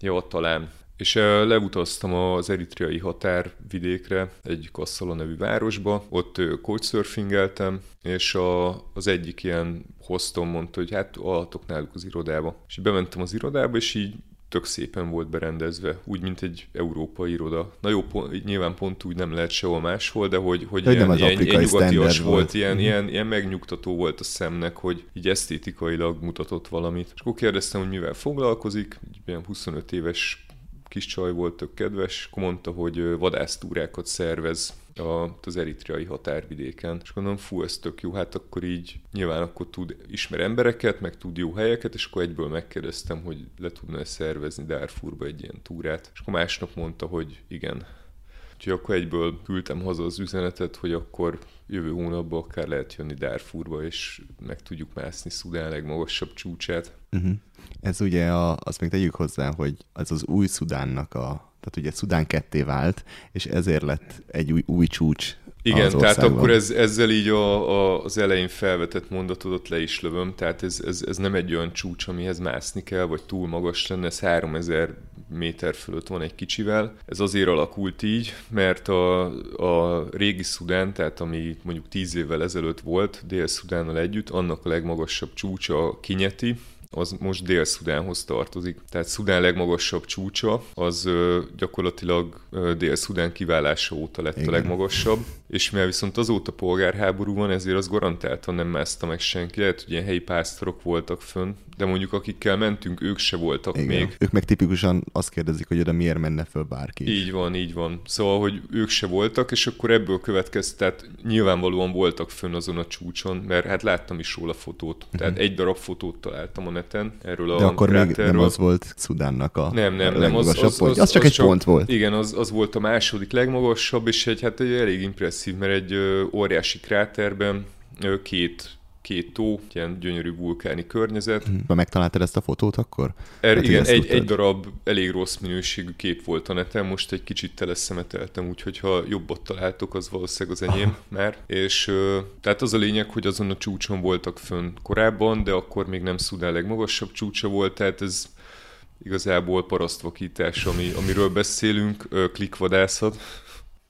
ja, talán és leutaztam az eritreai határvidékre, egy Kasszala nevű városba, ott couchsurfingeltem, és a, az egyik ilyen hostom mondta, hogy hát alhatok náluk az irodába. És bementem az irodába, és így tök szépen volt berendezve, úgy, mint egy európai iroda. Na jó, pont, nyilván pont úgy nem lehet sehol máshol, de hogy, hogy de ilyen, ilyen, ilyen nyugatias volt, volt. Ilyen, mm. ilyen, ilyen megnyugtató volt a szemnek, hogy így esztétikailag mutatott valamit. És akkor kérdeztem, hogy mivel foglalkozik, egy ilyen 25 éves kis csaj volt, tök kedves, akkor mondta, hogy vadásztúrákat szervez az eritreai határvidéken. És gondolom, fú, ez tök jó, hát akkor így nyilván akkor tud, ismer embereket, meg tud jó helyeket, és akkor egyből megkérdeztem, hogy le tudna szervezni Darfurba egy ilyen túrát. És akkor másnap mondta, hogy igen. Úgyhogy akkor egyből küldtem haza az üzenetet, hogy akkor jövő hónapban akár lehet jönni Darfurba, és meg tudjuk mászni Szudán legmagasabb csúcsát. Uh-huh. Ez ugye, a, azt még tegyük hozzá, hogy az az új Szudánnak a, tehát ugye Szudán ketté vált, és ezért lett egy új, új csúcs igen, tehát akkor ez, ezzel így a, a, az elején felvetett mondatodat le is lövöm, tehát ez, ez, ez nem egy olyan csúcs, amihez mászni kell, vagy túl magas lenne, ez 3000 méter fölött van egy kicsivel. Ez azért alakult így, mert a, a régi Szudán, tehát ami mondjuk 10 évvel ezelőtt volt Dél-Szudánnal együtt, annak a legmagasabb csúcsa Kinyeti, az most Dél-Szudánhoz tartozik. Tehát Szudán legmagasabb csúcsa, az ö, gyakorlatilag Dél-Szudán kiválása óta lett Igen. a legmagasabb. És mivel viszont azóta polgárháború van, ezért az garantáltan nem mászta meg senki. Lehet, hogy ilyen helyi pásztorok voltak fönn, de mondjuk akikkel mentünk, ők se voltak Igen. még. Ők meg tipikusan azt kérdezik, hogy oda miért menne föl bárki. Így van, így van. Szóval, hogy ők se voltak, és akkor ebből következett, tehát nyilvánvalóan voltak fönn azon a csúcson, mert hát láttam is róla fotót. Uh-huh. Tehát egy darab fotót találtam a neten erről de a akkor még nem az volt Szudánnak a Nem, nem, nem. Az, az, az, az, az, csak egy csak, pont volt. Igen, az, az volt a második legmagasabb, és egy, hát egy elég impresszív, mert egy óriási kráterben két két tó, ilyen gyönyörű vulkáni környezet. Ha megtaláltad ezt a fotót akkor? Er, hát igen, egy, egy darab elég rossz minőségű kép volt a neten, most egy kicsit teleszemeteltem, úgyhogy ha jobbat találtok, az valószínűleg az enyém már. És tehát az a lényeg, hogy azon a csúcson voltak fönn korábban, de akkor még nem Szudán legmagasabb csúcsa volt, tehát ez igazából parasztvakítás, ami, amiről beszélünk, klikvadászat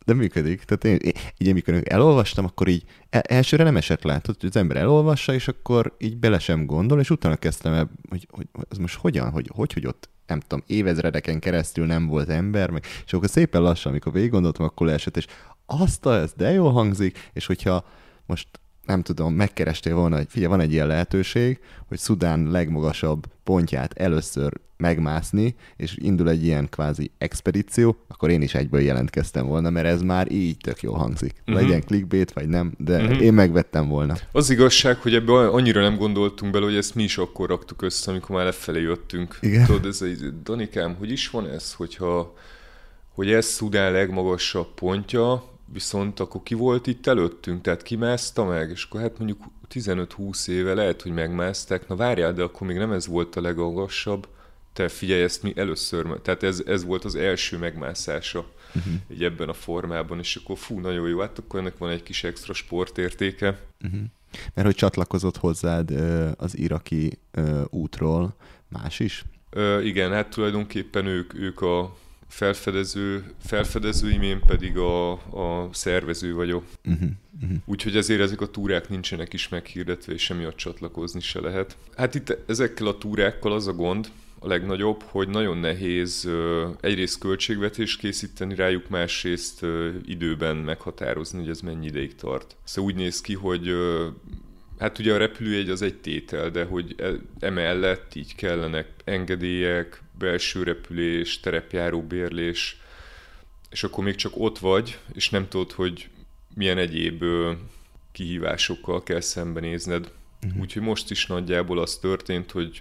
de működik. Tehát én, így amikor elolvastam, akkor így e, elsőre nem esett le. Tehát az ember elolvassa, és akkor így bele sem gondol, és utána kezdtem el, hogy, hogy ez most hogyan, hogy, hogy, hogy ott nem tudom, évezredeken keresztül nem volt ember, meg, és akkor szépen lassan, amikor végig gondoltam, akkor leesett, és azt a, ez de jól hangzik, és hogyha most nem tudom, megkerestél volna, hogy figyelj, van egy ilyen lehetőség, hogy Szudán legmagasabb pontját először megmászni, és indul egy ilyen kvázi expedíció, akkor én is egyből jelentkeztem volna, mert ez már így tök jó hangzik. Uh-huh. Legyen clickbait, vagy nem, de uh-huh. én megvettem volna. Az igazság, hogy ebbe annyira nem gondoltunk bele, hogy ezt mi is akkor raktuk össze, amikor már lefelé jöttünk. Igen. Tudod, ez egy, Danikám, hogy is van ez, hogyha hogy ez Szudán legmagasabb pontja, viszont akkor ki volt itt előttünk, tehát kimászta meg, és akkor hát mondjuk 15-20 éve lehet, hogy megmászták, na várjál, de akkor még nem ez volt a legmagasabb, te figyelj, ezt mi először, tehát ez, ez volt az első megmászása uh-huh. így ebben a formában, és akkor fú, nagyon jó, hát akkor ennek van egy kis extra sportértéke. Uh-huh. Mert hogy csatlakozott hozzád az iraki útról más is? Ö, igen, hát tulajdonképpen ők, ők a felfedező, felfedezőim, én pedig a, a szervező vagyok. Uh-huh, uh-huh. Úgyhogy ezért ezek a túrák nincsenek is meghirdetve, és semmiatt csatlakozni se lehet. Hát itt ezekkel a túrákkal az a gond, a legnagyobb, hogy nagyon nehéz egyrészt költségvetés készíteni rájuk, másrészt időben meghatározni, hogy ez mennyi ideig tart. Szóval úgy néz ki, hogy hát ugye a repülőjegy az egy tétel, de hogy e, emellett így kellenek engedélyek, belső repülés, terepjáró bérlés, és akkor még csak ott vagy, és nem tudod, hogy milyen egyéb kihívásokkal kell szembenézned. Uh-huh. Úgyhogy most is nagyjából az történt, hogy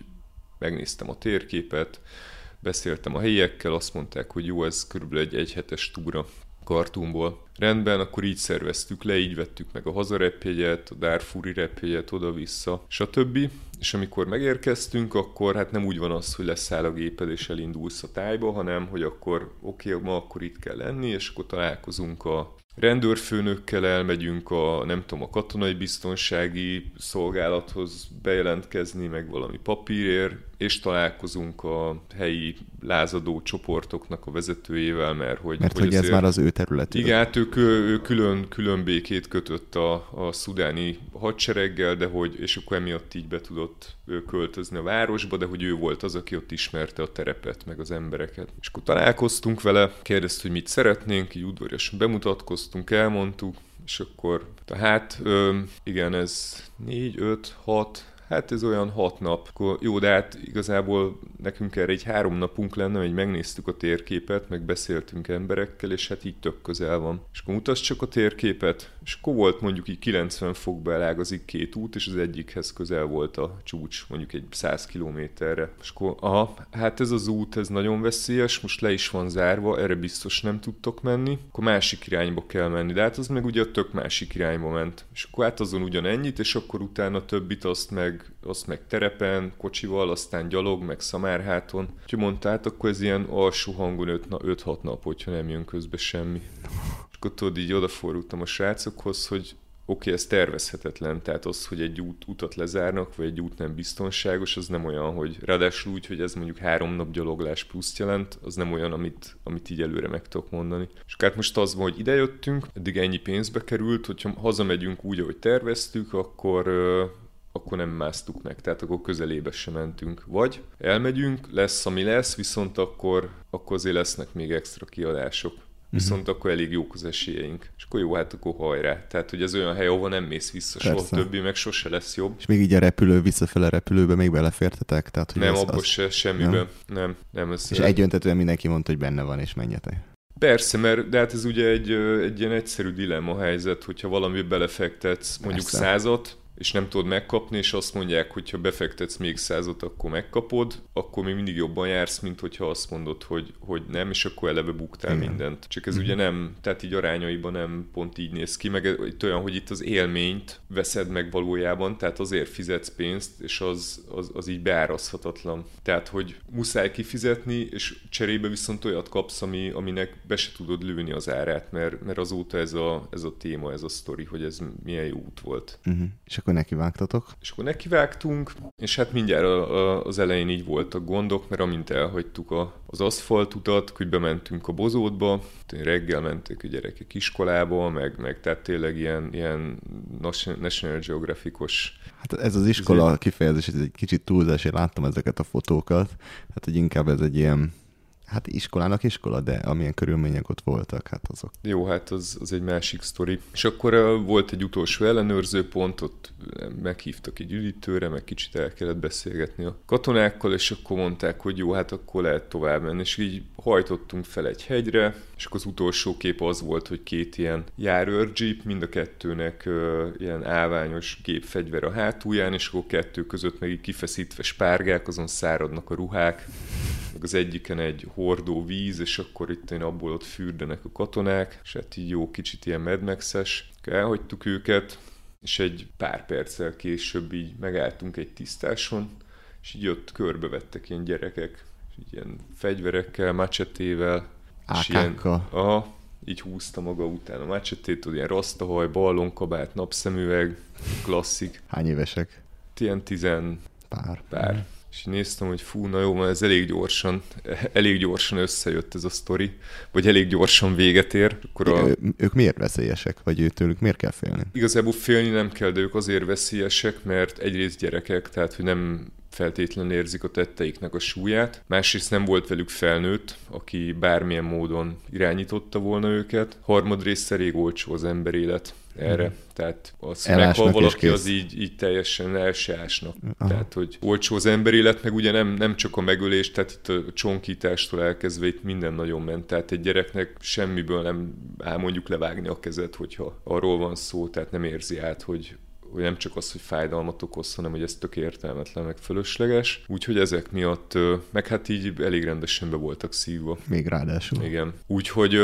megnéztem a térképet, beszéltem a helyiekkel, azt mondták, hogy jó, ez körülbelül egy egyhetes túra Kartumból. Rendben, akkor így szerveztük le, így vettük meg a hazarepjegyet, a Darfuri repjegyet oda-vissza, stb. És amikor megérkeztünk, akkor hát nem úgy van az, hogy leszáll a géped és elindulsz a tájba, hanem hogy akkor oké, okay, ma akkor itt kell lenni, és akkor találkozunk a rendőrfőnökkel elmegyünk a, nem tudom, a katonai biztonsági szolgálathoz bejelentkezni, meg valami papírért, és találkozunk a helyi lázadó csoportoknak a vezetőjével, mert hogy... Mert hogy, hogy ez már az ő területük. Igen, hát ő, ő külön, külön békét kötött a, a szudáni hadsereggel, de hogy, és akkor emiatt így be tudott költözni a városba, de hogy ő volt az, aki ott ismerte a terepet, meg az embereket. És akkor találkoztunk vele, kérdezte, hogy mit szeretnénk, így udvariasan bemutatkoztunk, elmondtuk, és akkor, hát igen, ez 4, 5, 6, Hát ez olyan hat nap. Akkor jó, de hát igazából nekünk erre egy három napunk lenne, hogy megnéztük a térképet, meg beszéltünk emberekkel, és hát így tök közel van. És akkor mutasd csak a térképet, és akkor volt mondjuk így 90 fokba elágazik két út, és az egyikhez közel volt a csúcs, mondjuk egy 100 kilométerre. És akkor, aha, hát ez az út, ez nagyon veszélyes, most le is van zárva, erre biztos nem tudtok menni, akkor másik irányba kell menni, de hát az meg ugye a tök másik irányba ment. És akkor hát azon ugyanennyit, és akkor utána többit azt meg meg, azt meg terepen, kocsival, aztán gyalog, meg szamárháton. Úgyhogy mondta, hát akkor ez ilyen alsó hangon 5-6 nap, hogyha nem jön közbe semmi. És akkor tudod, így odafordultam a srácokhoz, hogy oké, okay, ez tervezhetetlen, tehát az, hogy egy út, utat lezárnak, vagy egy út nem biztonságos, az nem olyan, hogy ráadásul úgy, hogy ez mondjuk három nap gyaloglás pluszt jelent, az nem olyan, amit, amit így előre meg tudok mondani. És hát most az van, hogy idejöttünk, eddig ennyi pénzbe került, hogyha hazamegyünk úgy, ahogy terveztük, akkor akkor nem másztuk meg, tehát akkor közelébe sem mentünk. Vagy elmegyünk, lesz ami lesz, viszont akkor, akkor azért lesznek még extra kiadások. viszont uh-huh. akkor elég jók az esélyeink. És akkor jó, hát akkor hajrá. Tehát, hogy ez olyan hely, ahol nem mész vissza Persze. soha többi, meg sose lesz jobb. És még így a repülő, visszafele repülőbe még belefértetek? Tehát, hogy nem, az, abban az... se, semmiben. Nem, nem. nem ez és egyöntetően mindenki mondta, hogy benne van, és menjetek. Persze, mert de hát ez ugye egy, egy ilyen egyszerű dilemma helyzet, hogyha valami belefektetsz mondjuk Persze. százat, és nem tudod megkapni, és azt mondják, hogy ha befektetsz még százat, akkor megkapod, akkor még mindig jobban jársz, mint hogyha azt mondod, hogy, hogy nem, és akkor eleve buktál Igen. mindent. Csak ez mm-hmm. ugye nem, tehát így arányaiban nem pont így néz ki, meg itt olyan, hogy itt az élményt veszed meg valójában, tehát azért fizetsz pénzt, és az, az, az így beárazhatatlan. Tehát, hogy muszáj kifizetni, és cserébe viszont olyat kapsz, ami, aminek be se tudod lőni az árát, mert, mert azóta ez a, ez a téma, ez a sztori, hogy ez milyen jó út volt. Uh-huh. És akkor nekivágtatok. És akkor nekivágtunk, és hát mindjárt az elején így voltak gondok, mert amint elhagytuk az aszfaltutat, hogy bementünk a bozótba, reggel mentek a gyerekek iskolába, meg, meg tehát tényleg ilyen, ilyen National Geographic-os Hát ez az iskola kifejezés, ez egy kicsit túlzás, én láttam ezeket a fotókat, hát hogy inkább ez egy ilyen Hát iskolának iskola, de amilyen körülmények ott voltak, hát azok. Jó, hát az, az egy másik sztori. És akkor volt egy utolsó ellenőrző pont, ott meghívtak egy üdítőre, meg kicsit el kellett beszélgetni a katonákkal, és akkor mondták, hogy jó, hát akkor lehet tovább menni. És így hajtottunk fel egy hegyre, és akkor az utolsó kép az volt, hogy két ilyen járőrjeep, mind a kettőnek uh, ilyen állványos gépfegyver a hátulján, és akkor kettő között meg így kifeszítve spárgák, azon száradnak a ruhák, meg az egyiken egy hordó víz, és akkor itt én abból ott fürdenek a katonák, és hát így jó kicsit ilyen medmexes. Elhagytuk őket, és egy pár perccel később így megálltunk egy tisztáson, és így ott körbevettek ilyen gyerekek, és így ilyen fegyverekkel, macsetével, és ilyen, aha, így húzta maga után a macsetét, ilyen rasztahaj, ballonkabát, napszemüveg, klasszik. Hány évesek? Ilyen tizen pár. pár. És néztem, hogy fú, na jó, ez elég gyorsan, elég gyorsan összejött ez a sztori, vagy elég gyorsan véget ér. Akkor a... ők miért veszélyesek, vagy őtőlük miért kell félni? Igazából félni nem kell, de ők azért veszélyesek, mert egyrészt gyerekek, tehát hogy nem feltétlenül érzik a tetteiknek a súlyát. Másrészt nem volt velük felnőtt, aki bármilyen módon irányította volna őket. Harmadrészt elég olcsó az emberélet erre. Mm. Tehát az, hogy meghal valaki, az így, így teljesen el se ásnak. Aha. Tehát, hogy olcsó az élet, meg ugye nem, nem csak a megölés, tehát itt a csonkítástól elkezdve itt minden nagyon ment. Tehát egy gyereknek semmiből nem áll mondjuk levágni a kezet, hogyha arról van szó, tehát nem érzi át, hogy, hogy nem csak az, hogy fájdalmat okoz, hanem hogy ez tök értelmetlen, meg fölösleges. Úgyhogy ezek miatt, meg hát így elég rendesen be voltak szívva. Még ráadásul. Igen. Úgyhogy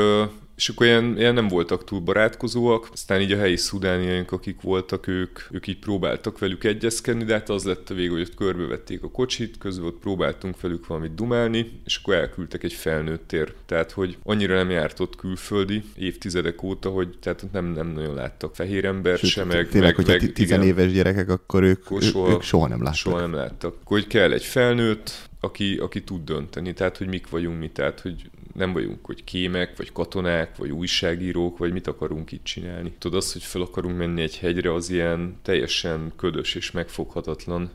és akkor ilyen, ilyen nem voltak túl barátkozóak, aztán így a helyi szudániaink, akik voltak, ők, ők így próbáltak velük egyezkedni, de hát az lett a vége, hogy ott körbevették a kocsit, közben ott próbáltunk velük valamit dumálni, és akkor elküldtek egy felnőttér. Tehát, hogy annyira nem járt ott külföldi évtizedek óta, hogy tehát nem, nem nagyon láttak fehér ember sem, meg, tényleg, meg, hogyha tizenéves gyerekek, akkor ők, akkor soha, ők soha nem láttak. Soha nem láttak. Akkor, hogy kell egy felnőtt, aki, aki tud dönteni, tehát hogy mik vagyunk mi, tehát hogy nem vagyunk, hogy kémek, vagy katonák, vagy újságírók, vagy mit akarunk itt csinálni. Tudod, az, hogy fel akarunk menni egy hegyre, az ilyen teljesen ködös és megfoghatatlan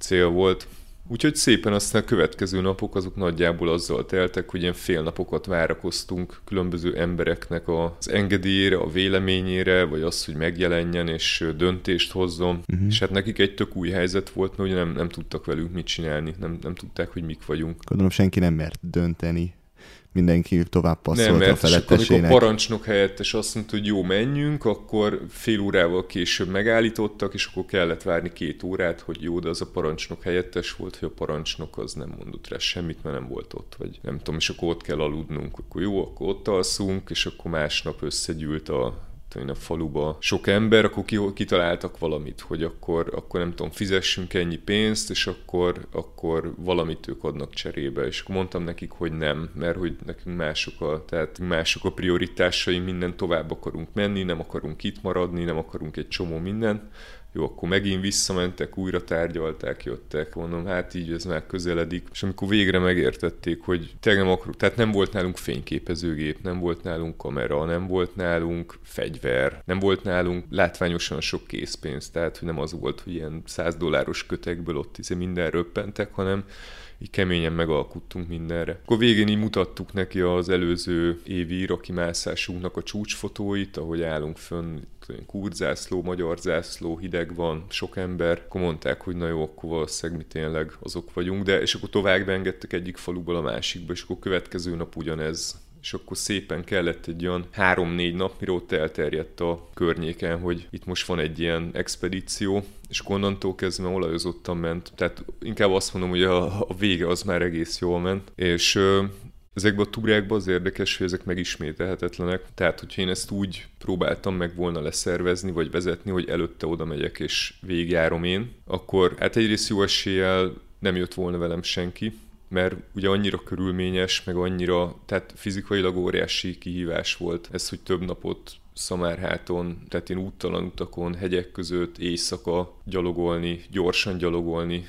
cél volt. Úgyhogy szépen aztán a következő napok azok nagyjából azzal teltek, hogy ilyen fél napokat várakoztunk különböző embereknek az engedélyére, a véleményére, vagy az, hogy megjelenjen és döntést hozzon. Uh-huh. És hát nekik egy tök új helyzet volt, mert ugye nem, nem tudtak velünk mit csinálni, nem, nem tudták, hogy mik vagyunk. Gondolom senki nem mert dönteni mindenki tovább passzolt Nem, mert a felettesének. amikor a parancsnok helyettes azt mondta, hogy jó, menjünk, akkor fél órával később megállítottak, és akkor kellett várni két órát, hogy jó, de az a parancsnok helyettes volt, hogy a parancsnok az nem mondott rá semmit, mert nem volt ott, vagy nem tudom, és akkor ott kell aludnunk. Akkor jó, akkor ott alszunk, és akkor másnap összegyűlt a én a faluba sok ember, akkor kitaláltak valamit, hogy akkor, akkor nem tudom, fizessünk ennyi pénzt, és akkor, akkor valamit ők adnak cserébe. És akkor mondtam nekik, hogy nem, mert hogy nekünk mások a, tehát mások a prioritásaink, minden tovább akarunk menni, nem akarunk itt maradni, nem akarunk egy csomó minden jó, akkor megint visszamentek, újra tárgyalták, jöttek, mondom, hát így ez már közeledik. És amikor végre megértették, hogy tényleg nem tehát nem volt nálunk fényképezőgép, nem volt nálunk kamera, nem volt nálunk fegyver, nem volt nálunk látványosan sok készpénz, tehát hogy nem az volt, hogy ilyen 100 dolláros kötekből ott izé minden röppentek, hanem így keményen megalkuttunk mindenre. Akkor végén így mutattuk neki az előző évi iraki mászásunknak a csúcsfotóit, ahogy állunk fönn, kurzászló, magyar zászló, hideg van, sok ember, akkor mondták, hogy na jó, akkor valószínűleg mi tényleg azok vagyunk, de és akkor tovább engedtek egyik faluból a másikba, és akkor következő nap ugyanez és akkor szépen kellett egy olyan három-négy nap, mire ott elterjedt a környéken, hogy itt most van egy ilyen expedíció, és onnantól kezdve olajozottan ment. Tehát inkább azt mondom, hogy a, a vége az már egész jól ment. És Ezekben a túrákban az érdekes, hogy ezek megismételhetetlenek. Tehát, hogyha én ezt úgy próbáltam meg volna leszervezni, vagy vezetni, hogy előtte oda megyek és végjárom én, akkor hát egyrészt jó eséllyel nem jött volna velem senki, mert ugye annyira körülményes, meg annyira, tehát fizikailag óriási kihívás volt ez, hogy több napot Szamárháton, tehát én úttalan utakon, hegyek között, éjszaka gyalogolni, gyorsan gyalogolni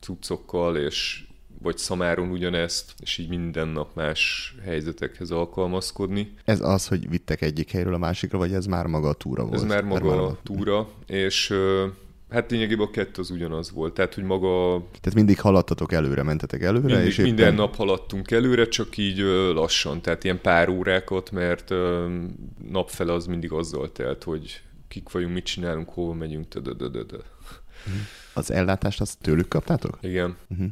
cuccokkal, és vagy Szamáron ugyanezt, és így minden nap más helyzetekhez alkalmazkodni. Ez az, hogy vittek egyik helyről a másikra, vagy ez már maga a túra volt? Ez már maga a túra, és Hát lényegében a kettő az ugyanaz volt, tehát hogy maga... Tehát mindig haladtatok előre, mentetek előre, mindig, és éppen... Minden nap haladtunk előre, csak így lassan, tehát ilyen pár órákat, mert napfele az mindig azzal telt, hogy kik vagyunk, mit csinálunk, hova megyünk, de, de, de, de. Az ellátást azt tőlük kaptátok? Igen. Uh-huh.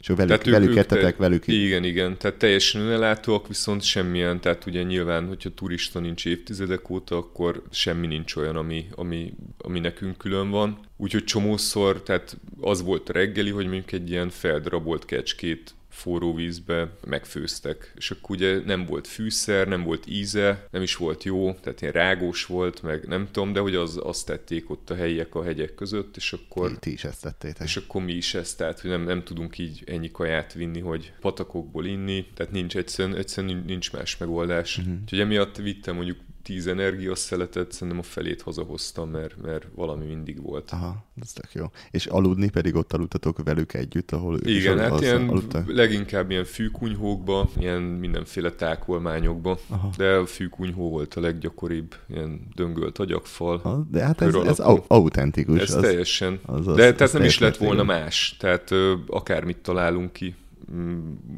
És velük, tehát velük ők, ettetek, te, velük Igen, igen, tehát teljesen önellátóak, viszont semmilyen, tehát ugye nyilván, hogyha turista nincs évtizedek óta, akkor semmi nincs olyan, ami, ami, ami nekünk külön van. Úgyhogy csomószor, tehát az volt a reggeli, hogy mondjuk egy ilyen feldrabolt kecskét forró vízbe megfőztek. És akkor ugye nem volt fűszer, nem volt íze, nem is volt jó, tehát ilyen rágós volt, meg nem tudom, de hogy az, azt tették ott a helyiek a hegyek között, és akkor... Ti is ezt tettétek. És akkor mi is ezt, tehát hogy nem, nem tudunk így ennyi kaját vinni, hogy patakokból inni, tehát nincs egyszerűen, egyszerűen nincs más megoldás. Uh-huh. Úgyhogy emiatt vittem mondjuk tíz energiaszeletet, szerintem a felét hazahoztam, mert, mert valami mindig volt. Aha, ez tök jó. És aludni pedig ott aludtatok velük együtt, ahol Igen, hát ilyen aludtak? leginkább ilyen fűkunyhókba, ilyen mindenféle tákolmányokba, Aha. de a fűkunyhó volt a leggyakoribb, ilyen döngölt agyagfal. Ha, de hát ez, ez autentikus. Ez az, teljesen. Az, az, de az, tehát nem is lett volna más. Tehát ö, akármit találunk ki,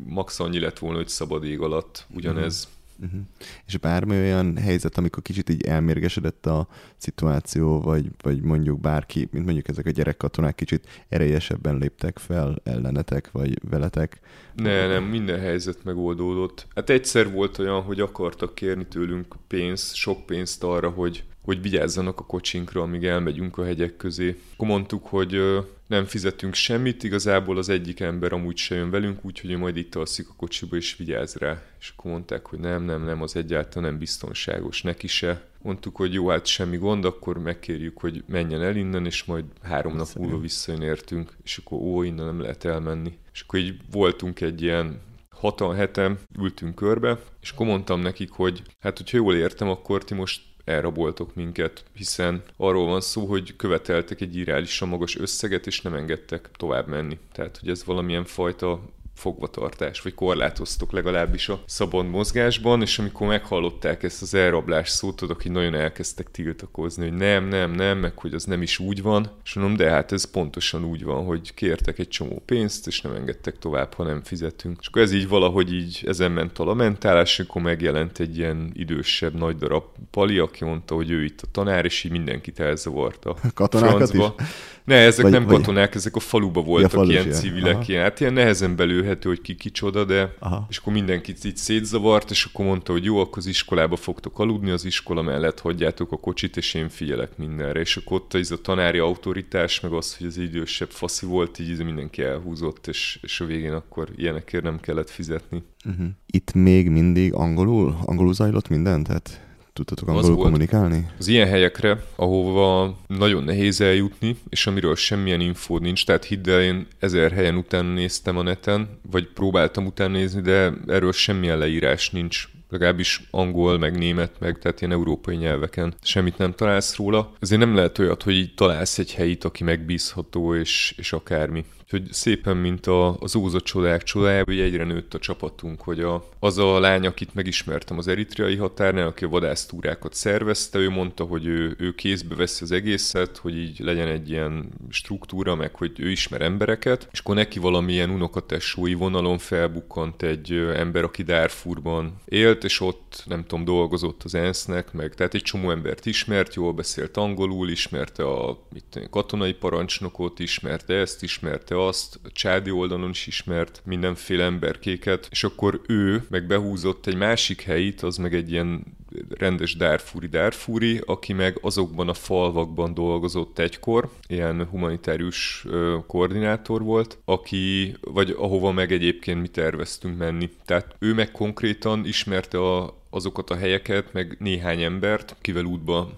max annyi lett volna, hogy szabad ég alatt ugyanez. Mm Uh-huh. És bármi olyan helyzet, amikor kicsit így elmérgesedett a szituáció, vagy, vagy mondjuk bárki, mint mondjuk ezek a gyerekkatonák kicsit erélyesebben léptek fel ellenetek, vagy veletek? Ne, nem, minden helyzet megoldódott. Hát egyszer volt olyan, hogy akartak kérni tőlünk pénzt, sok pénzt arra, hogy hogy vigyázzanak a kocsinkra, amíg elmegyünk a hegyek közé. Akkor mondtuk, hogy nem fizetünk semmit, igazából az egyik ember amúgy se jön velünk, úgyhogy majd itt alszik a kocsiba és vigyáz rá. És akkor mondták, hogy nem, nem, nem, az egyáltalán nem biztonságos, neki se. Mondtuk, hogy jó, hát semmi gond, akkor megkérjük, hogy menjen el innen, és majd három nap múlva visszajön értünk, és akkor ó, innen nem lehet elmenni. És akkor így voltunk egy ilyen hatan, heten, ültünk körbe, és akkor mondtam nekik, hogy hát, hogyha jól értem, akkor ti most elraboltok minket, hiszen arról van szó, hogy követeltek egy irálisan magas összeget, és nem engedtek tovább menni. Tehát, hogy ez valamilyen fajta fogvatartás, vagy korlátoztok legalábbis a szabad mozgásban, és amikor meghallották ezt az elrablás szót, tudok, hogy nagyon elkezdtek tiltakozni, hogy nem, nem, nem, meg hogy az nem is úgy van, és mondom, de hát ez pontosan úgy van, hogy kértek egy csomó pénzt, és nem engedtek tovább, ha nem fizetünk. És akkor ez így valahogy így ezen ment a lamentálás, akkor megjelent egy ilyen idősebb nagy darab pali, aki mondta, hogy ő itt a tanár, és így mindenkit elzavarta. Katonákat francba. is? Ne, ezek vagy, nem vagy... katonák, ezek a faluba voltak ja, ilyen civilek, ilyen, hát ilyen nehezen belőhető, hogy ki kicsoda, de Aha. és akkor mindenkit így szétzavart, és akkor mondta, hogy jó, akkor az iskolába fogtok aludni, az iskola mellett hagyjátok a kocsit, és én figyelek mindenre. És akkor ott ez a tanári autoritás, meg az, hogy az idősebb faszi volt, így mindenki elhúzott, és, és a végén akkor ilyenekért nem kellett fizetni. Uh-huh. Itt még mindig angolul? Angolul zajlott minden? Tehát tudtatok angolul az kommunikálni? Az ilyen helyekre, ahova nagyon nehéz eljutni, és amiről semmilyen infó nincs, tehát hidd el, én ezer helyen utána néztem a neten, vagy próbáltam utána nézni, de erről semmilyen leírás nincs legalábbis angol, meg német, meg tehát ilyen európai nyelveken semmit nem találsz róla. Ezért nem lehet olyat, hogy így találsz egy helyit, aki megbízható, és, és akármi. Hogy szépen, mint a, az óza csodák csodája, hogy egyre nőtt a csapatunk, hogy a, az a lány, akit megismertem az eritreai határnál, aki a vadásztúrákat szervezte, ő mondta, hogy ő, ő kézbe veszi az egészet, hogy így legyen egy ilyen struktúra, meg hogy ő ismer embereket, és akkor neki valamilyen unokatessói vonalon felbukkant egy ember, aki Darfurban élt, és ott nem tudom, dolgozott az ENSZ-nek, meg tehát egy csomó embert ismert, jól beszélt angolul, ismerte a mit, katonai parancsnokot, ismerte ezt, ismerte azt, csádi oldalon is ismert mindenféle emberkéket, és akkor ő meg behúzott egy másik helyit, az meg egy ilyen rendes Darfuri Darfuri, aki meg azokban a falvakban dolgozott egykor, ilyen humanitárius koordinátor volt, aki, vagy ahova meg egyébként mi terveztünk menni. Tehát ő meg konkrétan ismerte a, azokat a helyeket, meg néhány embert, kivel útba,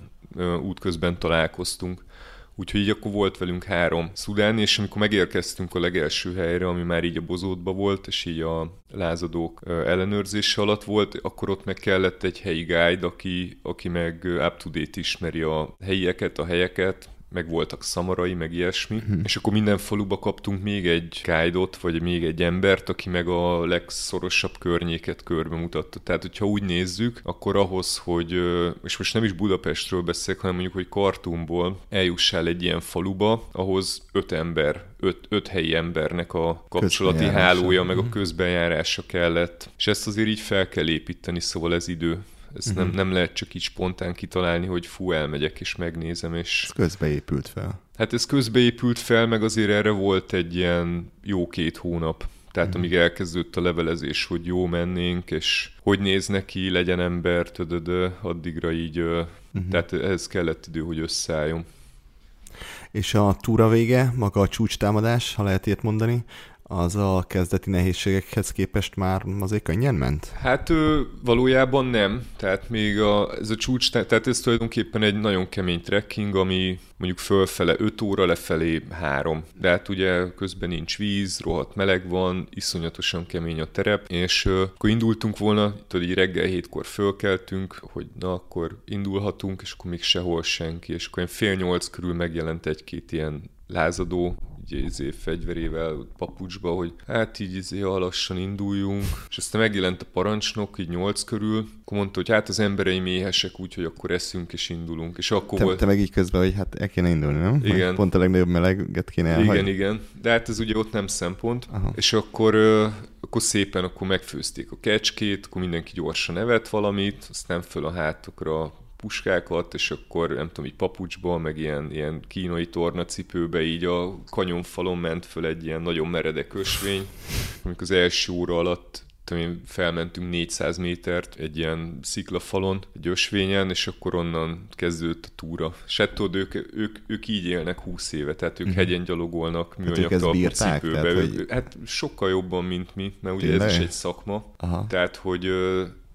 útközben találkoztunk. Úgyhogy így akkor volt velünk három szudán, és amikor megérkeztünk a legelső helyre, ami már így a bozótba volt, és így a lázadók ellenőrzése alatt volt, akkor ott meg kellett egy helyi guide, aki, aki meg up-to-date ismeri a helyieket, a helyeket, meg voltak szamarai, meg ilyesmi, hmm. és akkor minden faluba kaptunk még egy guide vagy még egy embert, aki meg a legszorosabb környéket körbe mutatta. Tehát, hogyha úgy nézzük, akkor ahhoz, hogy, és most nem is Budapestről beszélek, hanem mondjuk, hogy Kartumból eljussál egy ilyen faluba, ahhoz öt ember, öt, öt helyi embernek a kapcsolati hálója, meg a mhm. közbenjárása kellett. És ezt azért így fel kell építeni, szóval ez idő. Ezt uh-huh. nem, mhm. nem lehet csak így spontán kitalálni, hogy fú, elmegyek és megnézem, és... Ez közbeépült fel. Hát ez közbeépült fel, meg azért erre volt egy ilyen jó két hónap. Tehát uh-huh. amíg elkezdődött a levelezés, hogy jó mennénk, és hogy néz neki, legyen ember, tödödö, addigra így, uh-huh. tehát ez kellett idő, hogy összeálljon. És a túra vége, maga a csúcstámadás, ha lehet ilyet mondani, az a kezdeti nehézségekhez képest már azért könnyen ment? Hát valójában nem. Tehát még a, ez a csúcs, tehát ez tulajdonképpen egy nagyon kemény trekking, ami mondjuk fölfele 5 óra, lefelé 3. De hát ugye közben nincs víz, rohadt meleg van, iszonyatosan kemény a terep, és uh, akkor indultunk volna, tudod, így reggel hétkor fölkeltünk, hogy na, akkor indulhatunk, és akkor még sehol senki, és akkor fél nyolc körül megjelent egy-két ilyen lázadó, így izé, fegyverével papucsba, hogy hát így izé, lassan induljunk, és aztán megjelent a parancsnok, így nyolc körül, akkor mondta, hogy hát az embereim éhesek, úgyhogy akkor eszünk és indulunk. És akkor te, volt... te meg így közben, hogy hát el kéne indulni, nem? Igen. Pont a legnagyobb meleget kéne elhagyni. Igen, igen. De hát ez ugye ott nem szempont. Aha. És akkor, akkor szépen akkor megfőzték a kecskét, akkor mindenki gyorsan evett valamit, aztán föl a hátokra puskákat, és akkor nem tudom, így papucsban, meg ilyen, ilyen kínai tornacipőbe így a kanyonfalon ment föl egy ilyen nagyon meredek ösvény, amikor az első óra alatt tudom felmentünk 400 métert egy ilyen sziklafalon, egy ösvényen, és akkor onnan kezdődött a túra. És hát tudod, ők, ők, ők így élnek 20 éve, tehát ők uh-huh. hegyen gyalogolnak műanyag talpú cipőbe. Tehát, hogy... Hát sokkal jobban, mint mi, mert ugye Tényleg? ez is egy szakma. Aha. Tehát, hogy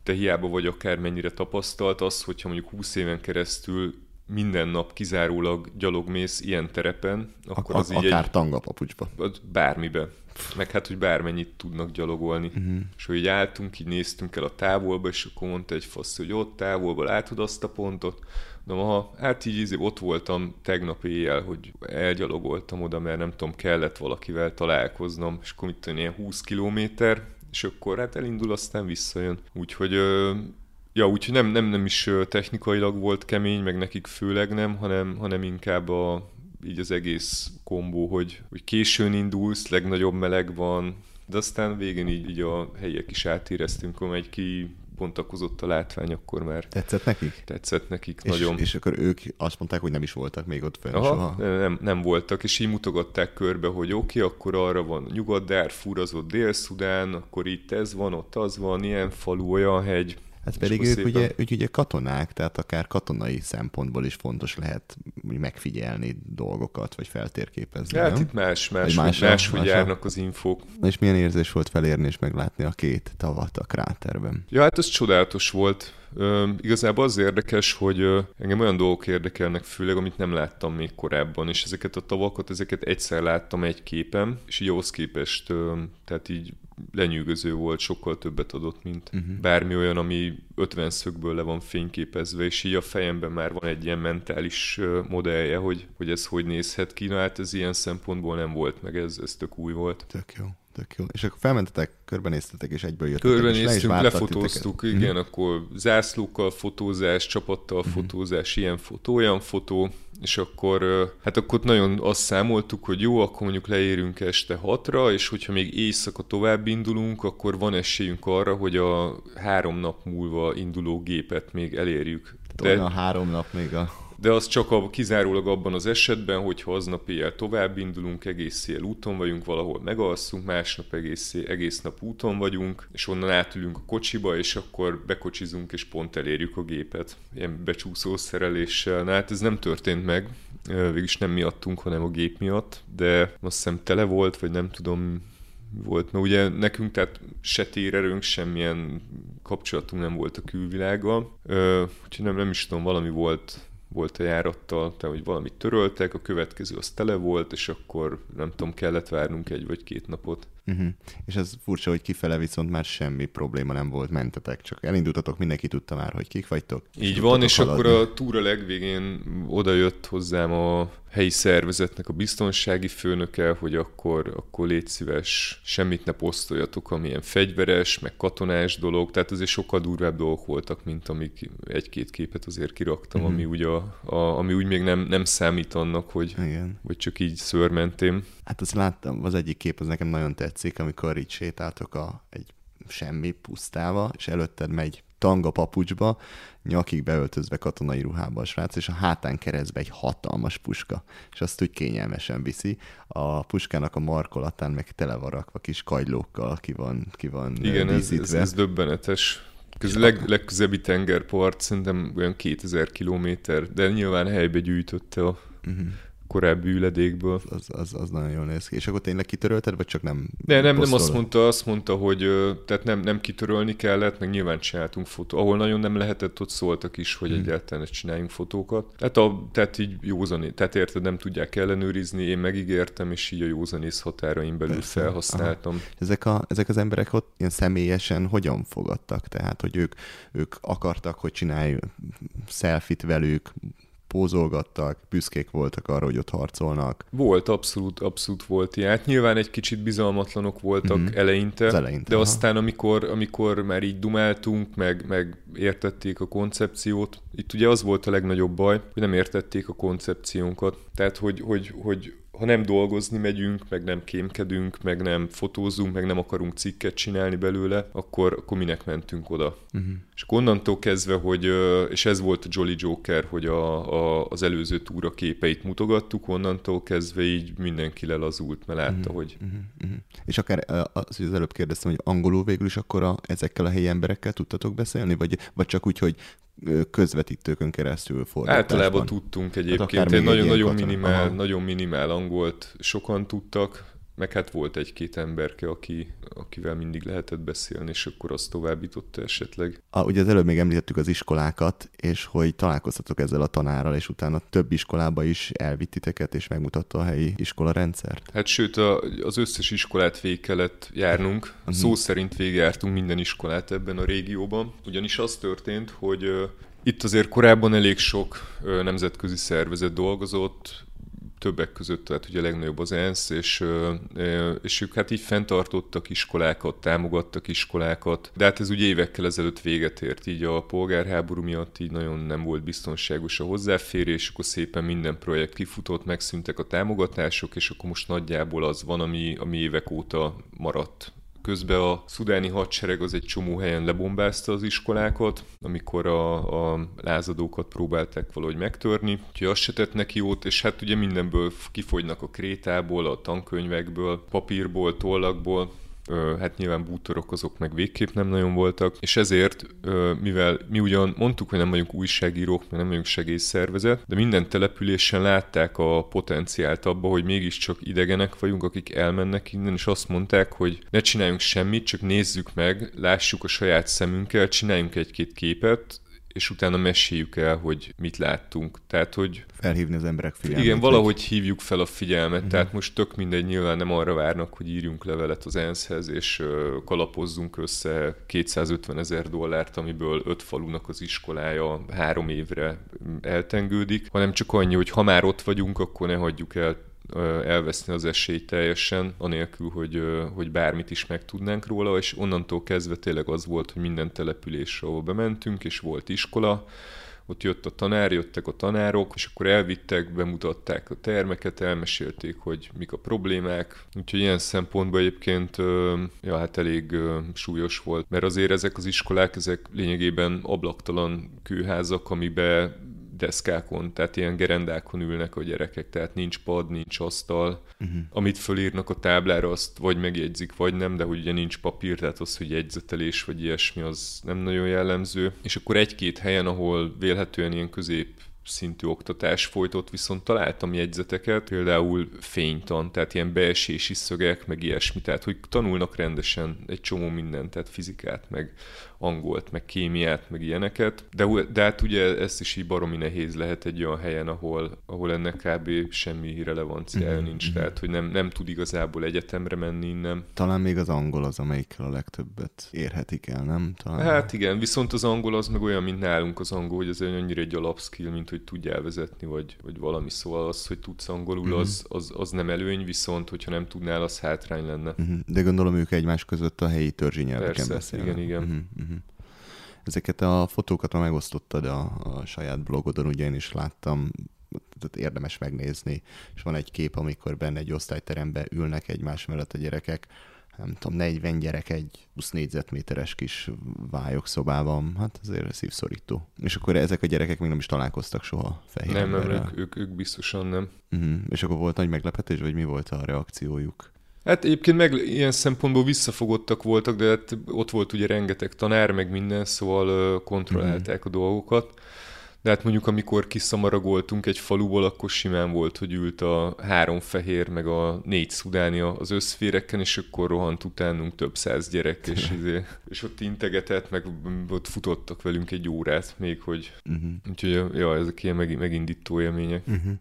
te hiába vagy akármennyire tapasztalt, az, hogyha mondjuk 20 éven keresztül minden nap kizárólag gyalogmész ilyen terepen, akkor Ak- az így Akár egy... tangapapucsba. Bármibe. Meg hát, hogy bármennyit tudnak gyalogolni. Uh-huh. És hogy így álltunk, így néztünk el a távolba, és akkor mondta egy fasz, hogy ott távolba látod azt a pontot. De ha hát így, így ott voltam tegnap éjjel, hogy elgyalogoltam oda, mert nem tudom, kellett valakivel találkoznom, és akkor mit tudom, ilyen 20 kilométer, és akkor hát elindul, aztán visszajön. Úgyhogy Ja, úgyhogy nem, nem, nem is technikailag volt kemény, meg nekik főleg nem, hanem, hanem inkább a, így az egész kombó, hogy, hogy későn indulsz, legnagyobb meleg van, de aztán végén így, így a helyiek is átéreztünk, egy ki bontakozott a látvány, akkor már... Tetszett nekik? Tetszett nekik, és, nagyon. És akkor ők azt mondták, hogy nem is voltak még ott fenn Aha, soha? Nem, nem voltak, és így mutogatták körbe, hogy oké, okay, akkor arra van Nyugat-Darfur, az ott Dél-Szudán, akkor itt ez van, ott az van, ilyen falu, olyan hegy, Hát pedig ők ugye, ők ugye katonák, tehát akár katonai szempontból is fontos lehet megfigyelni dolgokat, vagy feltérképezni. Hát nem? itt más, más, más, más, hogy járnak az infók. És milyen érzés volt felérni és meglátni a két tavat a kráterben? Ja, hát ez csodálatos volt Ö, igazából az érdekes, hogy ö, engem olyan dolgok érdekelnek főleg, amit nem láttam még korábban, és ezeket a tavakat, ezeket egyszer láttam egy képen, és így ahhoz képest, ö, tehát így lenyűgöző volt, sokkal többet adott, mint uh-huh. bármi olyan, ami 50 szögből le van fényképezve, és így a fejemben már van egy ilyen mentális modellje, hogy, hogy ez hogy nézhet ki, na hát ez ilyen szempontból nem volt, meg ez, ez tök új volt. Tök jó. Tök jó. És akkor felmentetek, körbenéztetek, és egyből jöttetek. Körbenéztünk, le lefotóztuk, titeket. igen, mm. akkor zászlókkal fotózás, csapattal mm. fotózás, ilyen fotó, olyan fotó, és akkor, hát akkor nagyon azt számoltuk, hogy jó, akkor mondjuk leérünk este hatra, és hogyha még éjszaka tovább indulunk, akkor van esélyünk arra, hogy a három nap múlva induló gépet még elérjük. De... Olyan három nap még a de az csak a, kizárólag abban az esetben, hogyha aznap éjjel tovább indulunk, egész éjjel úton vagyunk, valahol megalszunk, másnap egész, egész nap úton vagyunk, és onnan átülünk a kocsiba, és akkor bekocsizunk, és pont elérjük a gépet. Ilyen becsúszó szereléssel. Na hát ez nem történt meg, végülis nem miattunk, hanem a gép miatt, de azt hiszem tele volt, vagy nem tudom, volt, mert ugye nekünk tehát se térerőnk, semmilyen kapcsolatunk nem volt a külvilággal, úgyhogy nem, nem is tudom, valami volt volt a járattal, tehát hogy valamit töröltek, a következő az tele volt, és akkor nem tudom, kellett várnunk egy vagy két napot. Uh-huh. És ez furcsa, hogy kifele viszont már semmi probléma nem volt, mentetek, csak elindultatok, mindenki tudta már, hogy kik vagytok. Így van, és haladni. akkor a túra legvégén oda jött hozzám a helyi szervezetnek a biztonsági főnöke, hogy akkor, akkor légy szíves, semmit ne posztoljatok, amilyen fegyveres, meg katonás dolog, tehát azért sokkal durvább dolgok voltak, mint amik egy-két képet azért kiraktam, uh-huh. ami, úgy a, a, ami úgy még nem, nem számít annak, hogy, Igen. hogy csak így szörmentem. Hát azt láttam, az egyik kép az nekem nagyon tetszik, amikor így sétáltok a, egy semmi pusztába, és előtted megy tanga papucsba, nyakig beöltözve katonai ruhába a srác, és a hátán keresztbe egy hatalmas puska, és azt úgy kényelmesen viszi. A puskának a markolatán meg tele van rakva kis kagylókkal, ki van, ki van Igen, ez, ez, ez, döbbenetes. A leg, legközebbi tengerpart szerintem olyan 2000 kilométer, de nyilván helybe gyűjtötte a, uh-huh korábbi üledékből. Az, az, az nagyon jól néz ki. És akkor tényleg kitörölted, vagy csak nem? De nem, nem azt mondta, azt mondta, hogy tehát nem, nem kitörölni kellett, meg nyilván csináltunk fotó. Ahol nagyon nem lehetett, ott szóltak is, hogy hmm. egyáltalán csináljunk fotókat. Tehát, a, tehát így józani, tehát érted, nem tudják ellenőrizni, én megígértem, és így a józanész határaim belül Persze. felhasználtam. Ezek, a, ezek az emberek ott ilyen személyesen hogyan fogadtak? Tehát, hogy ők, ők akartak, hogy csinálj selfit velük, pózolgattak, büszkék voltak arra, hogy ott harcolnak. Volt, abszolút, abszolút volt ilyen. Hát nyilván egy kicsit bizalmatlanok voltak mm-hmm. eleinte, eleinte, de aha. aztán amikor, amikor már így dumáltunk, meg, meg értették a koncepciót, itt ugye az volt a legnagyobb baj, hogy nem értették a koncepciónkat. Tehát, hogy, hogy, hogy ha nem dolgozni megyünk, meg nem kémkedünk, meg nem fotózunk, meg nem akarunk cikket csinálni belőle, akkor, akkor minek mentünk oda. Uh-huh. És onnantól kezdve, hogy, és ez volt a Jolly Joker, hogy a, a, az előző túra képeit mutogattuk, onnantól kezdve így mindenki lelazult, mert látta, uh-huh. hogy... Uh-huh. Uh-huh. És akár az, az előbb kérdeztem, hogy angolul végül is akkor a, ezekkel a helyi emberekkel tudtatok beszélni, vagy, vagy csak úgy, hogy közvetítőkön keresztül fordításban. Általában tudtunk egyébként, hát nagyon, nagyon, minimál, nagyon minimál angolt sokan tudtak, meg hát volt egy-két emberke, aki, akivel mindig lehetett beszélni, és akkor azt továbbította esetleg. A, ugye az előbb még említettük az iskolákat, és hogy találkoztatok ezzel a tanárral, és utána több iskolába is elvittiteket, és megmutatta a helyi iskola rendszert. Hát sőt, a, az összes iskolát végig kellett járnunk. Uh-huh. Szó szerint végigjártunk minden iskolát ebben a régióban. Ugyanis az történt, hogy itt azért korábban elég sok nemzetközi szervezet dolgozott, többek között, tehát ugye a legnagyobb az ENSZ, és, és ők hát így fenntartottak iskolákat, támogattak iskolákat, de hát ez ugye évekkel ezelőtt véget ért, így a polgárháború miatt így nagyon nem volt biztonságos a hozzáférés, akkor szépen minden projekt kifutott, megszűntek a támogatások, és akkor most nagyjából az van, ami, ami évek óta maradt közben a szudáni hadsereg az egy csomó helyen lebombázta az iskolákat, amikor a, a lázadókat próbálták valahogy megtörni, úgyhogy az se tett neki jót, és hát ugye mindenből kifogynak a krétából, a tankönyvekből, papírból, tollakból, hát nyilván bútorok azok meg végképp nem nagyon voltak, és ezért, mivel mi ugyan mondtuk, hogy nem vagyunk újságírók, mert nem vagyunk segélyszervezet, de minden településen látták a potenciált abba, hogy mégiscsak idegenek vagyunk, akik elmennek innen, és azt mondták, hogy ne csináljunk semmit, csak nézzük meg, lássuk a saját szemünkkel, csináljunk egy-két képet, és utána meséljük el, hogy mit láttunk. Tehát, hogy... Felhívni az emberek figyelmét. Igen, valahogy hívjuk fel a figyelmet, uh-huh. tehát most tök mindegy, nyilván nem arra várnak, hogy írjunk levelet az ENSZ-hez, és kalapozzunk össze 250 ezer dollárt, amiből öt falunak az iskolája három évre eltengődik, hanem csak annyi, hogy ha már ott vagyunk, akkor ne hagyjuk el elveszni az esélyt teljesen, anélkül, hogy, hogy bármit is megtudnánk róla, és onnantól kezdve tényleg az volt, hogy minden településre, ahol bementünk, és volt iskola, ott jött a tanár, jöttek a tanárok, és akkor elvittek, bemutatták a termeket, elmesélték, hogy mik a problémák. Úgyhogy ilyen szempontból egyébként ja, hát elég súlyos volt, mert azért ezek az iskolák, ezek lényegében ablaktalan kőházak, amiben deszkákon, tehát ilyen gerendákon ülnek a gyerekek, tehát nincs pad, nincs asztal. Uh-huh. Amit fölírnak a táblára, azt vagy megjegyzik, vagy nem, de ugye nincs papír, tehát az, hogy jegyzetelés vagy ilyesmi, az nem nagyon jellemző. És akkor egy-két helyen, ahol vélhetően ilyen közép szintű oktatás folytott, viszont találtam jegyzeteket, például fénytan, tehát ilyen beesési szögek, meg ilyesmi, tehát hogy tanulnak rendesen egy csomó mindent, tehát fizikát, meg angolt, meg kémiát, meg ilyeneket, de, de hát ugye ezt is így baromi nehéz lehet egy olyan helyen, ahol, ahol ennek kb. semmi relevanciája mm-hmm. nincs, tehát hogy nem, nem tud igazából egyetemre menni innen. Talán még az angol az, amelyikkel a legtöbbet érhetik el, nem? Talán... Hát igen, viszont az angol az meg olyan, mint nálunk az angol, hogy ez annyira egy alapskill, mint hogy tudjál vezetni, vagy, vagy valami, szóval az, hogy tudsz angolul, mm-hmm. az, az, az nem előny, viszont hogyha nem tudnál, az hátrány lenne. Mm-hmm. De gondolom ők egymás között a helyi törzsi nyelveken beszélnek. igen, igen. Mm-hmm. Ezeket a fotókat ma megosztottad a, a saját blogodon, ugye én is láttam, tehát érdemes megnézni, és van egy kép, amikor benne egy osztályteremben ülnek egymás mellett a gyerekek, nem tudom, 40 gyerek egy 20 négyzetméteres kis vályok szobában, hát azért szívszorító. És akkor ezek a gyerekek még nem is találkoztak soha fehér Nem, nem, ők, ők, ők biztosan nem. Uh-huh. És akkor volt nagy meglepetés, vagy mi volt a reakciójuk? Hát egyébként meg ilyen szempontból visszafogottak voltak, de hát ott volt ugye rengeteg tanár, meg minden, szóval kontrollálták a dolgokat. De hát mondjuk amikor kiszamaragoltunk egy faluból, akkor simán volt, hogy ült a három fehér, meg a négy szudánia az összféreken, és akkor rohant utánunk több száz gyerek, és, izé, és ott integetett, meg ott futottak velünk egy órát még, hogy uh-huh. úgyhogy ja, ezek ilyen meg, megindító élmények. Uh-huh.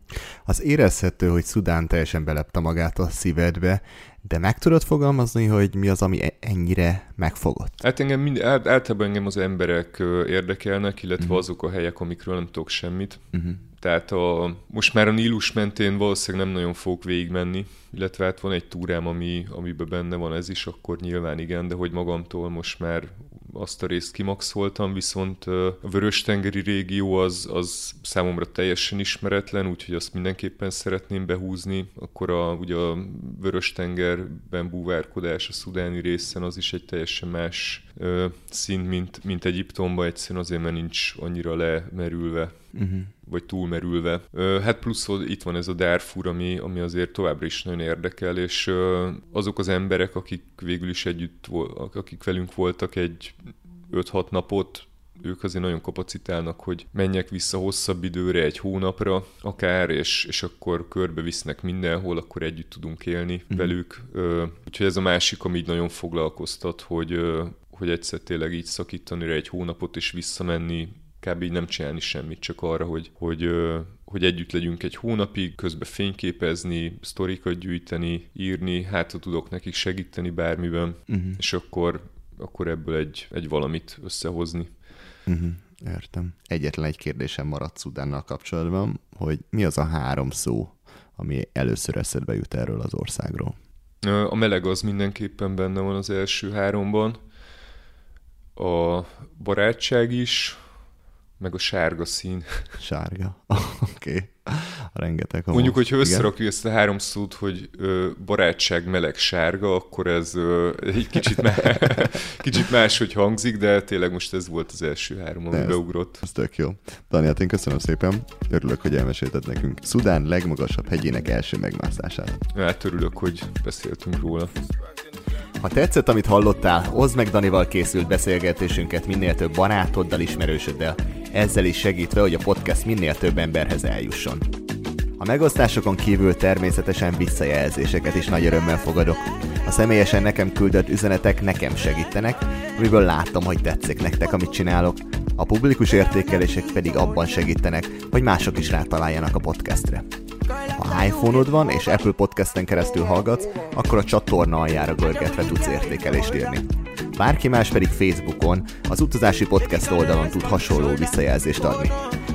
Az érezhető, hogy Szudán teljesen belepte magát a szívedbe, de meg tudod fogalmazni, hogy mi az, ami e- ennyire megfogott? Hát engem mind, általában engem az emberek érdekelnek, illetve uh-huh. azok a helyek, amikről nem tudok semmit. Uh-huh. Tehát a, most már a Nílus mentén valószínűleg nem nagyon fogok végigmenni, illetve hát van egy túrám, ami, amiben benne van ez is, akkor nyilván igen, de hogy magamtól most már azt a részt kimaxoltam, viszont a Vörös-tengeri régió az, az számomra teljesen ismeretlen, úgyhogy azt mindenképpen szeretném behúzni. Akkor a, ugye a Vörös-tengerben búvárkodás a szudáni részen az is egy teljesen más ö, szint, mint, mint Egyiptomban, egyszerűen azért, mert nincs annyira lemerülve. Uh-huh vagy túlmerülve. Hát plusz itt van ez a Darfur, ami, ami azért továbbra is nagyon érdekel, és azok az emberek, akik végül is együtt, akik velünk voltak egy 5-6 napot, ők azért nagyon kapacitálnak, hogy menjek vissza hosszabb időre, egy hónapra akár, és, és akkor körbevisznek mindenhol, akkor együtt tudunk élni mm. velük. Úgyhogy ez a másik, ami így nagyon foglalkoztat, hogy, hogy egyszer tényleg így szakítani egy hónapot és visszamenni, kb. így nem csinálni semmit, csak arra, hogy, hogy, hogy együtt legyünk egy hónapig, közben fényképezni, sztorikat gyűjteni, írni, hát ha tudok nekik segíteni bármiben, uh-huh. és akkor, akkor ebből egy, egy valamit összehozni. Uh-huh. Értem. Egyetlen egy kérdésem maradt Szudánnal kapcsolatban, hogy mi az a három szó, ami először eszedbe jut erről az országról? A meleg az mindenképpen benne van az első háromban. A barátság is, meg a sárga szín. Sárga. Oké. Okay. Rengeteg. Homosz. Mondjuk, hogyha összerakjuk ezt a három szót, hogy ö, barátság, meleg, sárga, akkor ez ö, egy kicsit, má- kicsit máshogy hangzik, de tényleg most ez volt az első három, ami ez, beugrott. Ez tök jó. Daniel, én köszönöm szépen. Örülök, hogy elmesélted nekünk Szudán legmagasabb hegyének első megmászását. Hát örülök, hogy beszéltünk róla. Ha tetszett, amit hallottál, oszd meg Danival készült beszélgetésünket minél több barátoddal, ismerősöddel, ezzel is segítve, hogy a podcast minél több emberhez eljusson. A megosztásokon kívül természetesen visszajelzéseket is nagy örömmel fogadok. A személyesen nekem küldött üzenetek nekem segítenek, amiből látom, hogy tetszik nektek, amit csinálok. A publikus értékelések pedig abban segítenek, hogy mások is rátaláljanak a podcastre. Ha iPhone-od van és Apple Podcasten keresztül hallgatsz, akkor a csatorna aljára görgetve tudsz értékelést írni. Bárki más pedig Facebookon, az utazási podcast oldalon tud hasonló visszajelzést adni.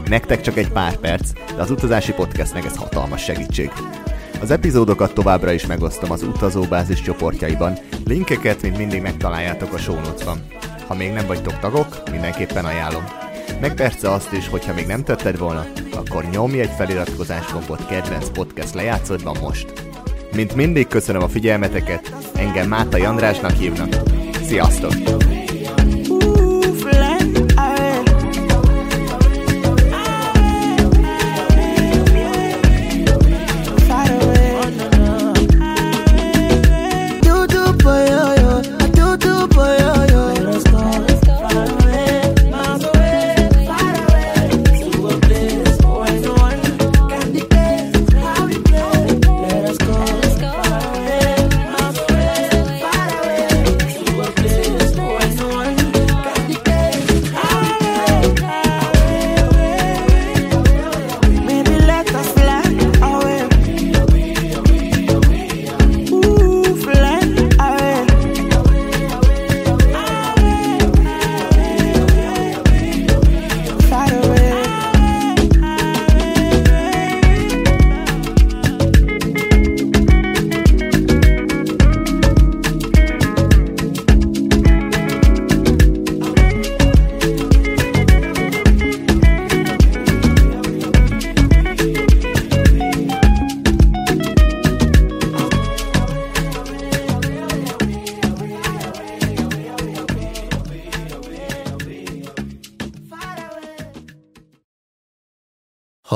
Nektek csak egy pár perc, de az utazási podcastnek ez hatalmas segítség. Az epizódokat továbbra is megosztom az utazóbázis csoportjaiban, linkeket, mint mindig megtaláljátok a show notes-ban. Ha még nem vagytok tagok, mindenképpen ajánlom. Meg persze azt is, hogyha még nem tetted volna, akkor nyomj egy feliratkozás gombot kedvenc podcast lejátszódban most. Mint mindig köszönöm a figyelmeteket, engem Máta Andrásnak hívnak. Sziasztok!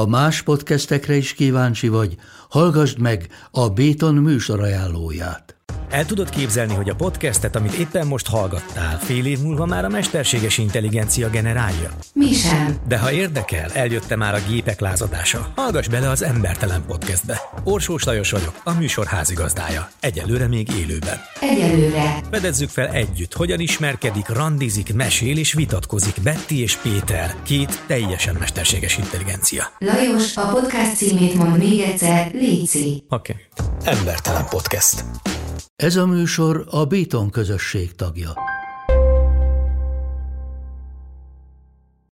Ha más podcastekre is kíváncsi vagy, hallgassd meg a Béton műsor ajánlóját. El tudod képzelni, hogy a podcastet, amit éppen most hallgattál, fél év múlva már a mesterséges intelligencia generálja? Mi sem. De ha érdekel, eljött már a gépek lázadása. Hallgass bele az Embertelen podcastbe. Orsós Lajos vagyok, a műsor házigazdája. Egyelőre még élőben. Egyelőre. Fedezzük fel együtt, hogyan ismerkedik, randizik, mesél és vitatkozik Betty és Péter, két teljesen mesterséges intelligencia. Lajos, a podcast címét mond még egyszer, Léci. Oké. Okay. Embertelen podcast. Ez a műsor a Béton közösség tagja.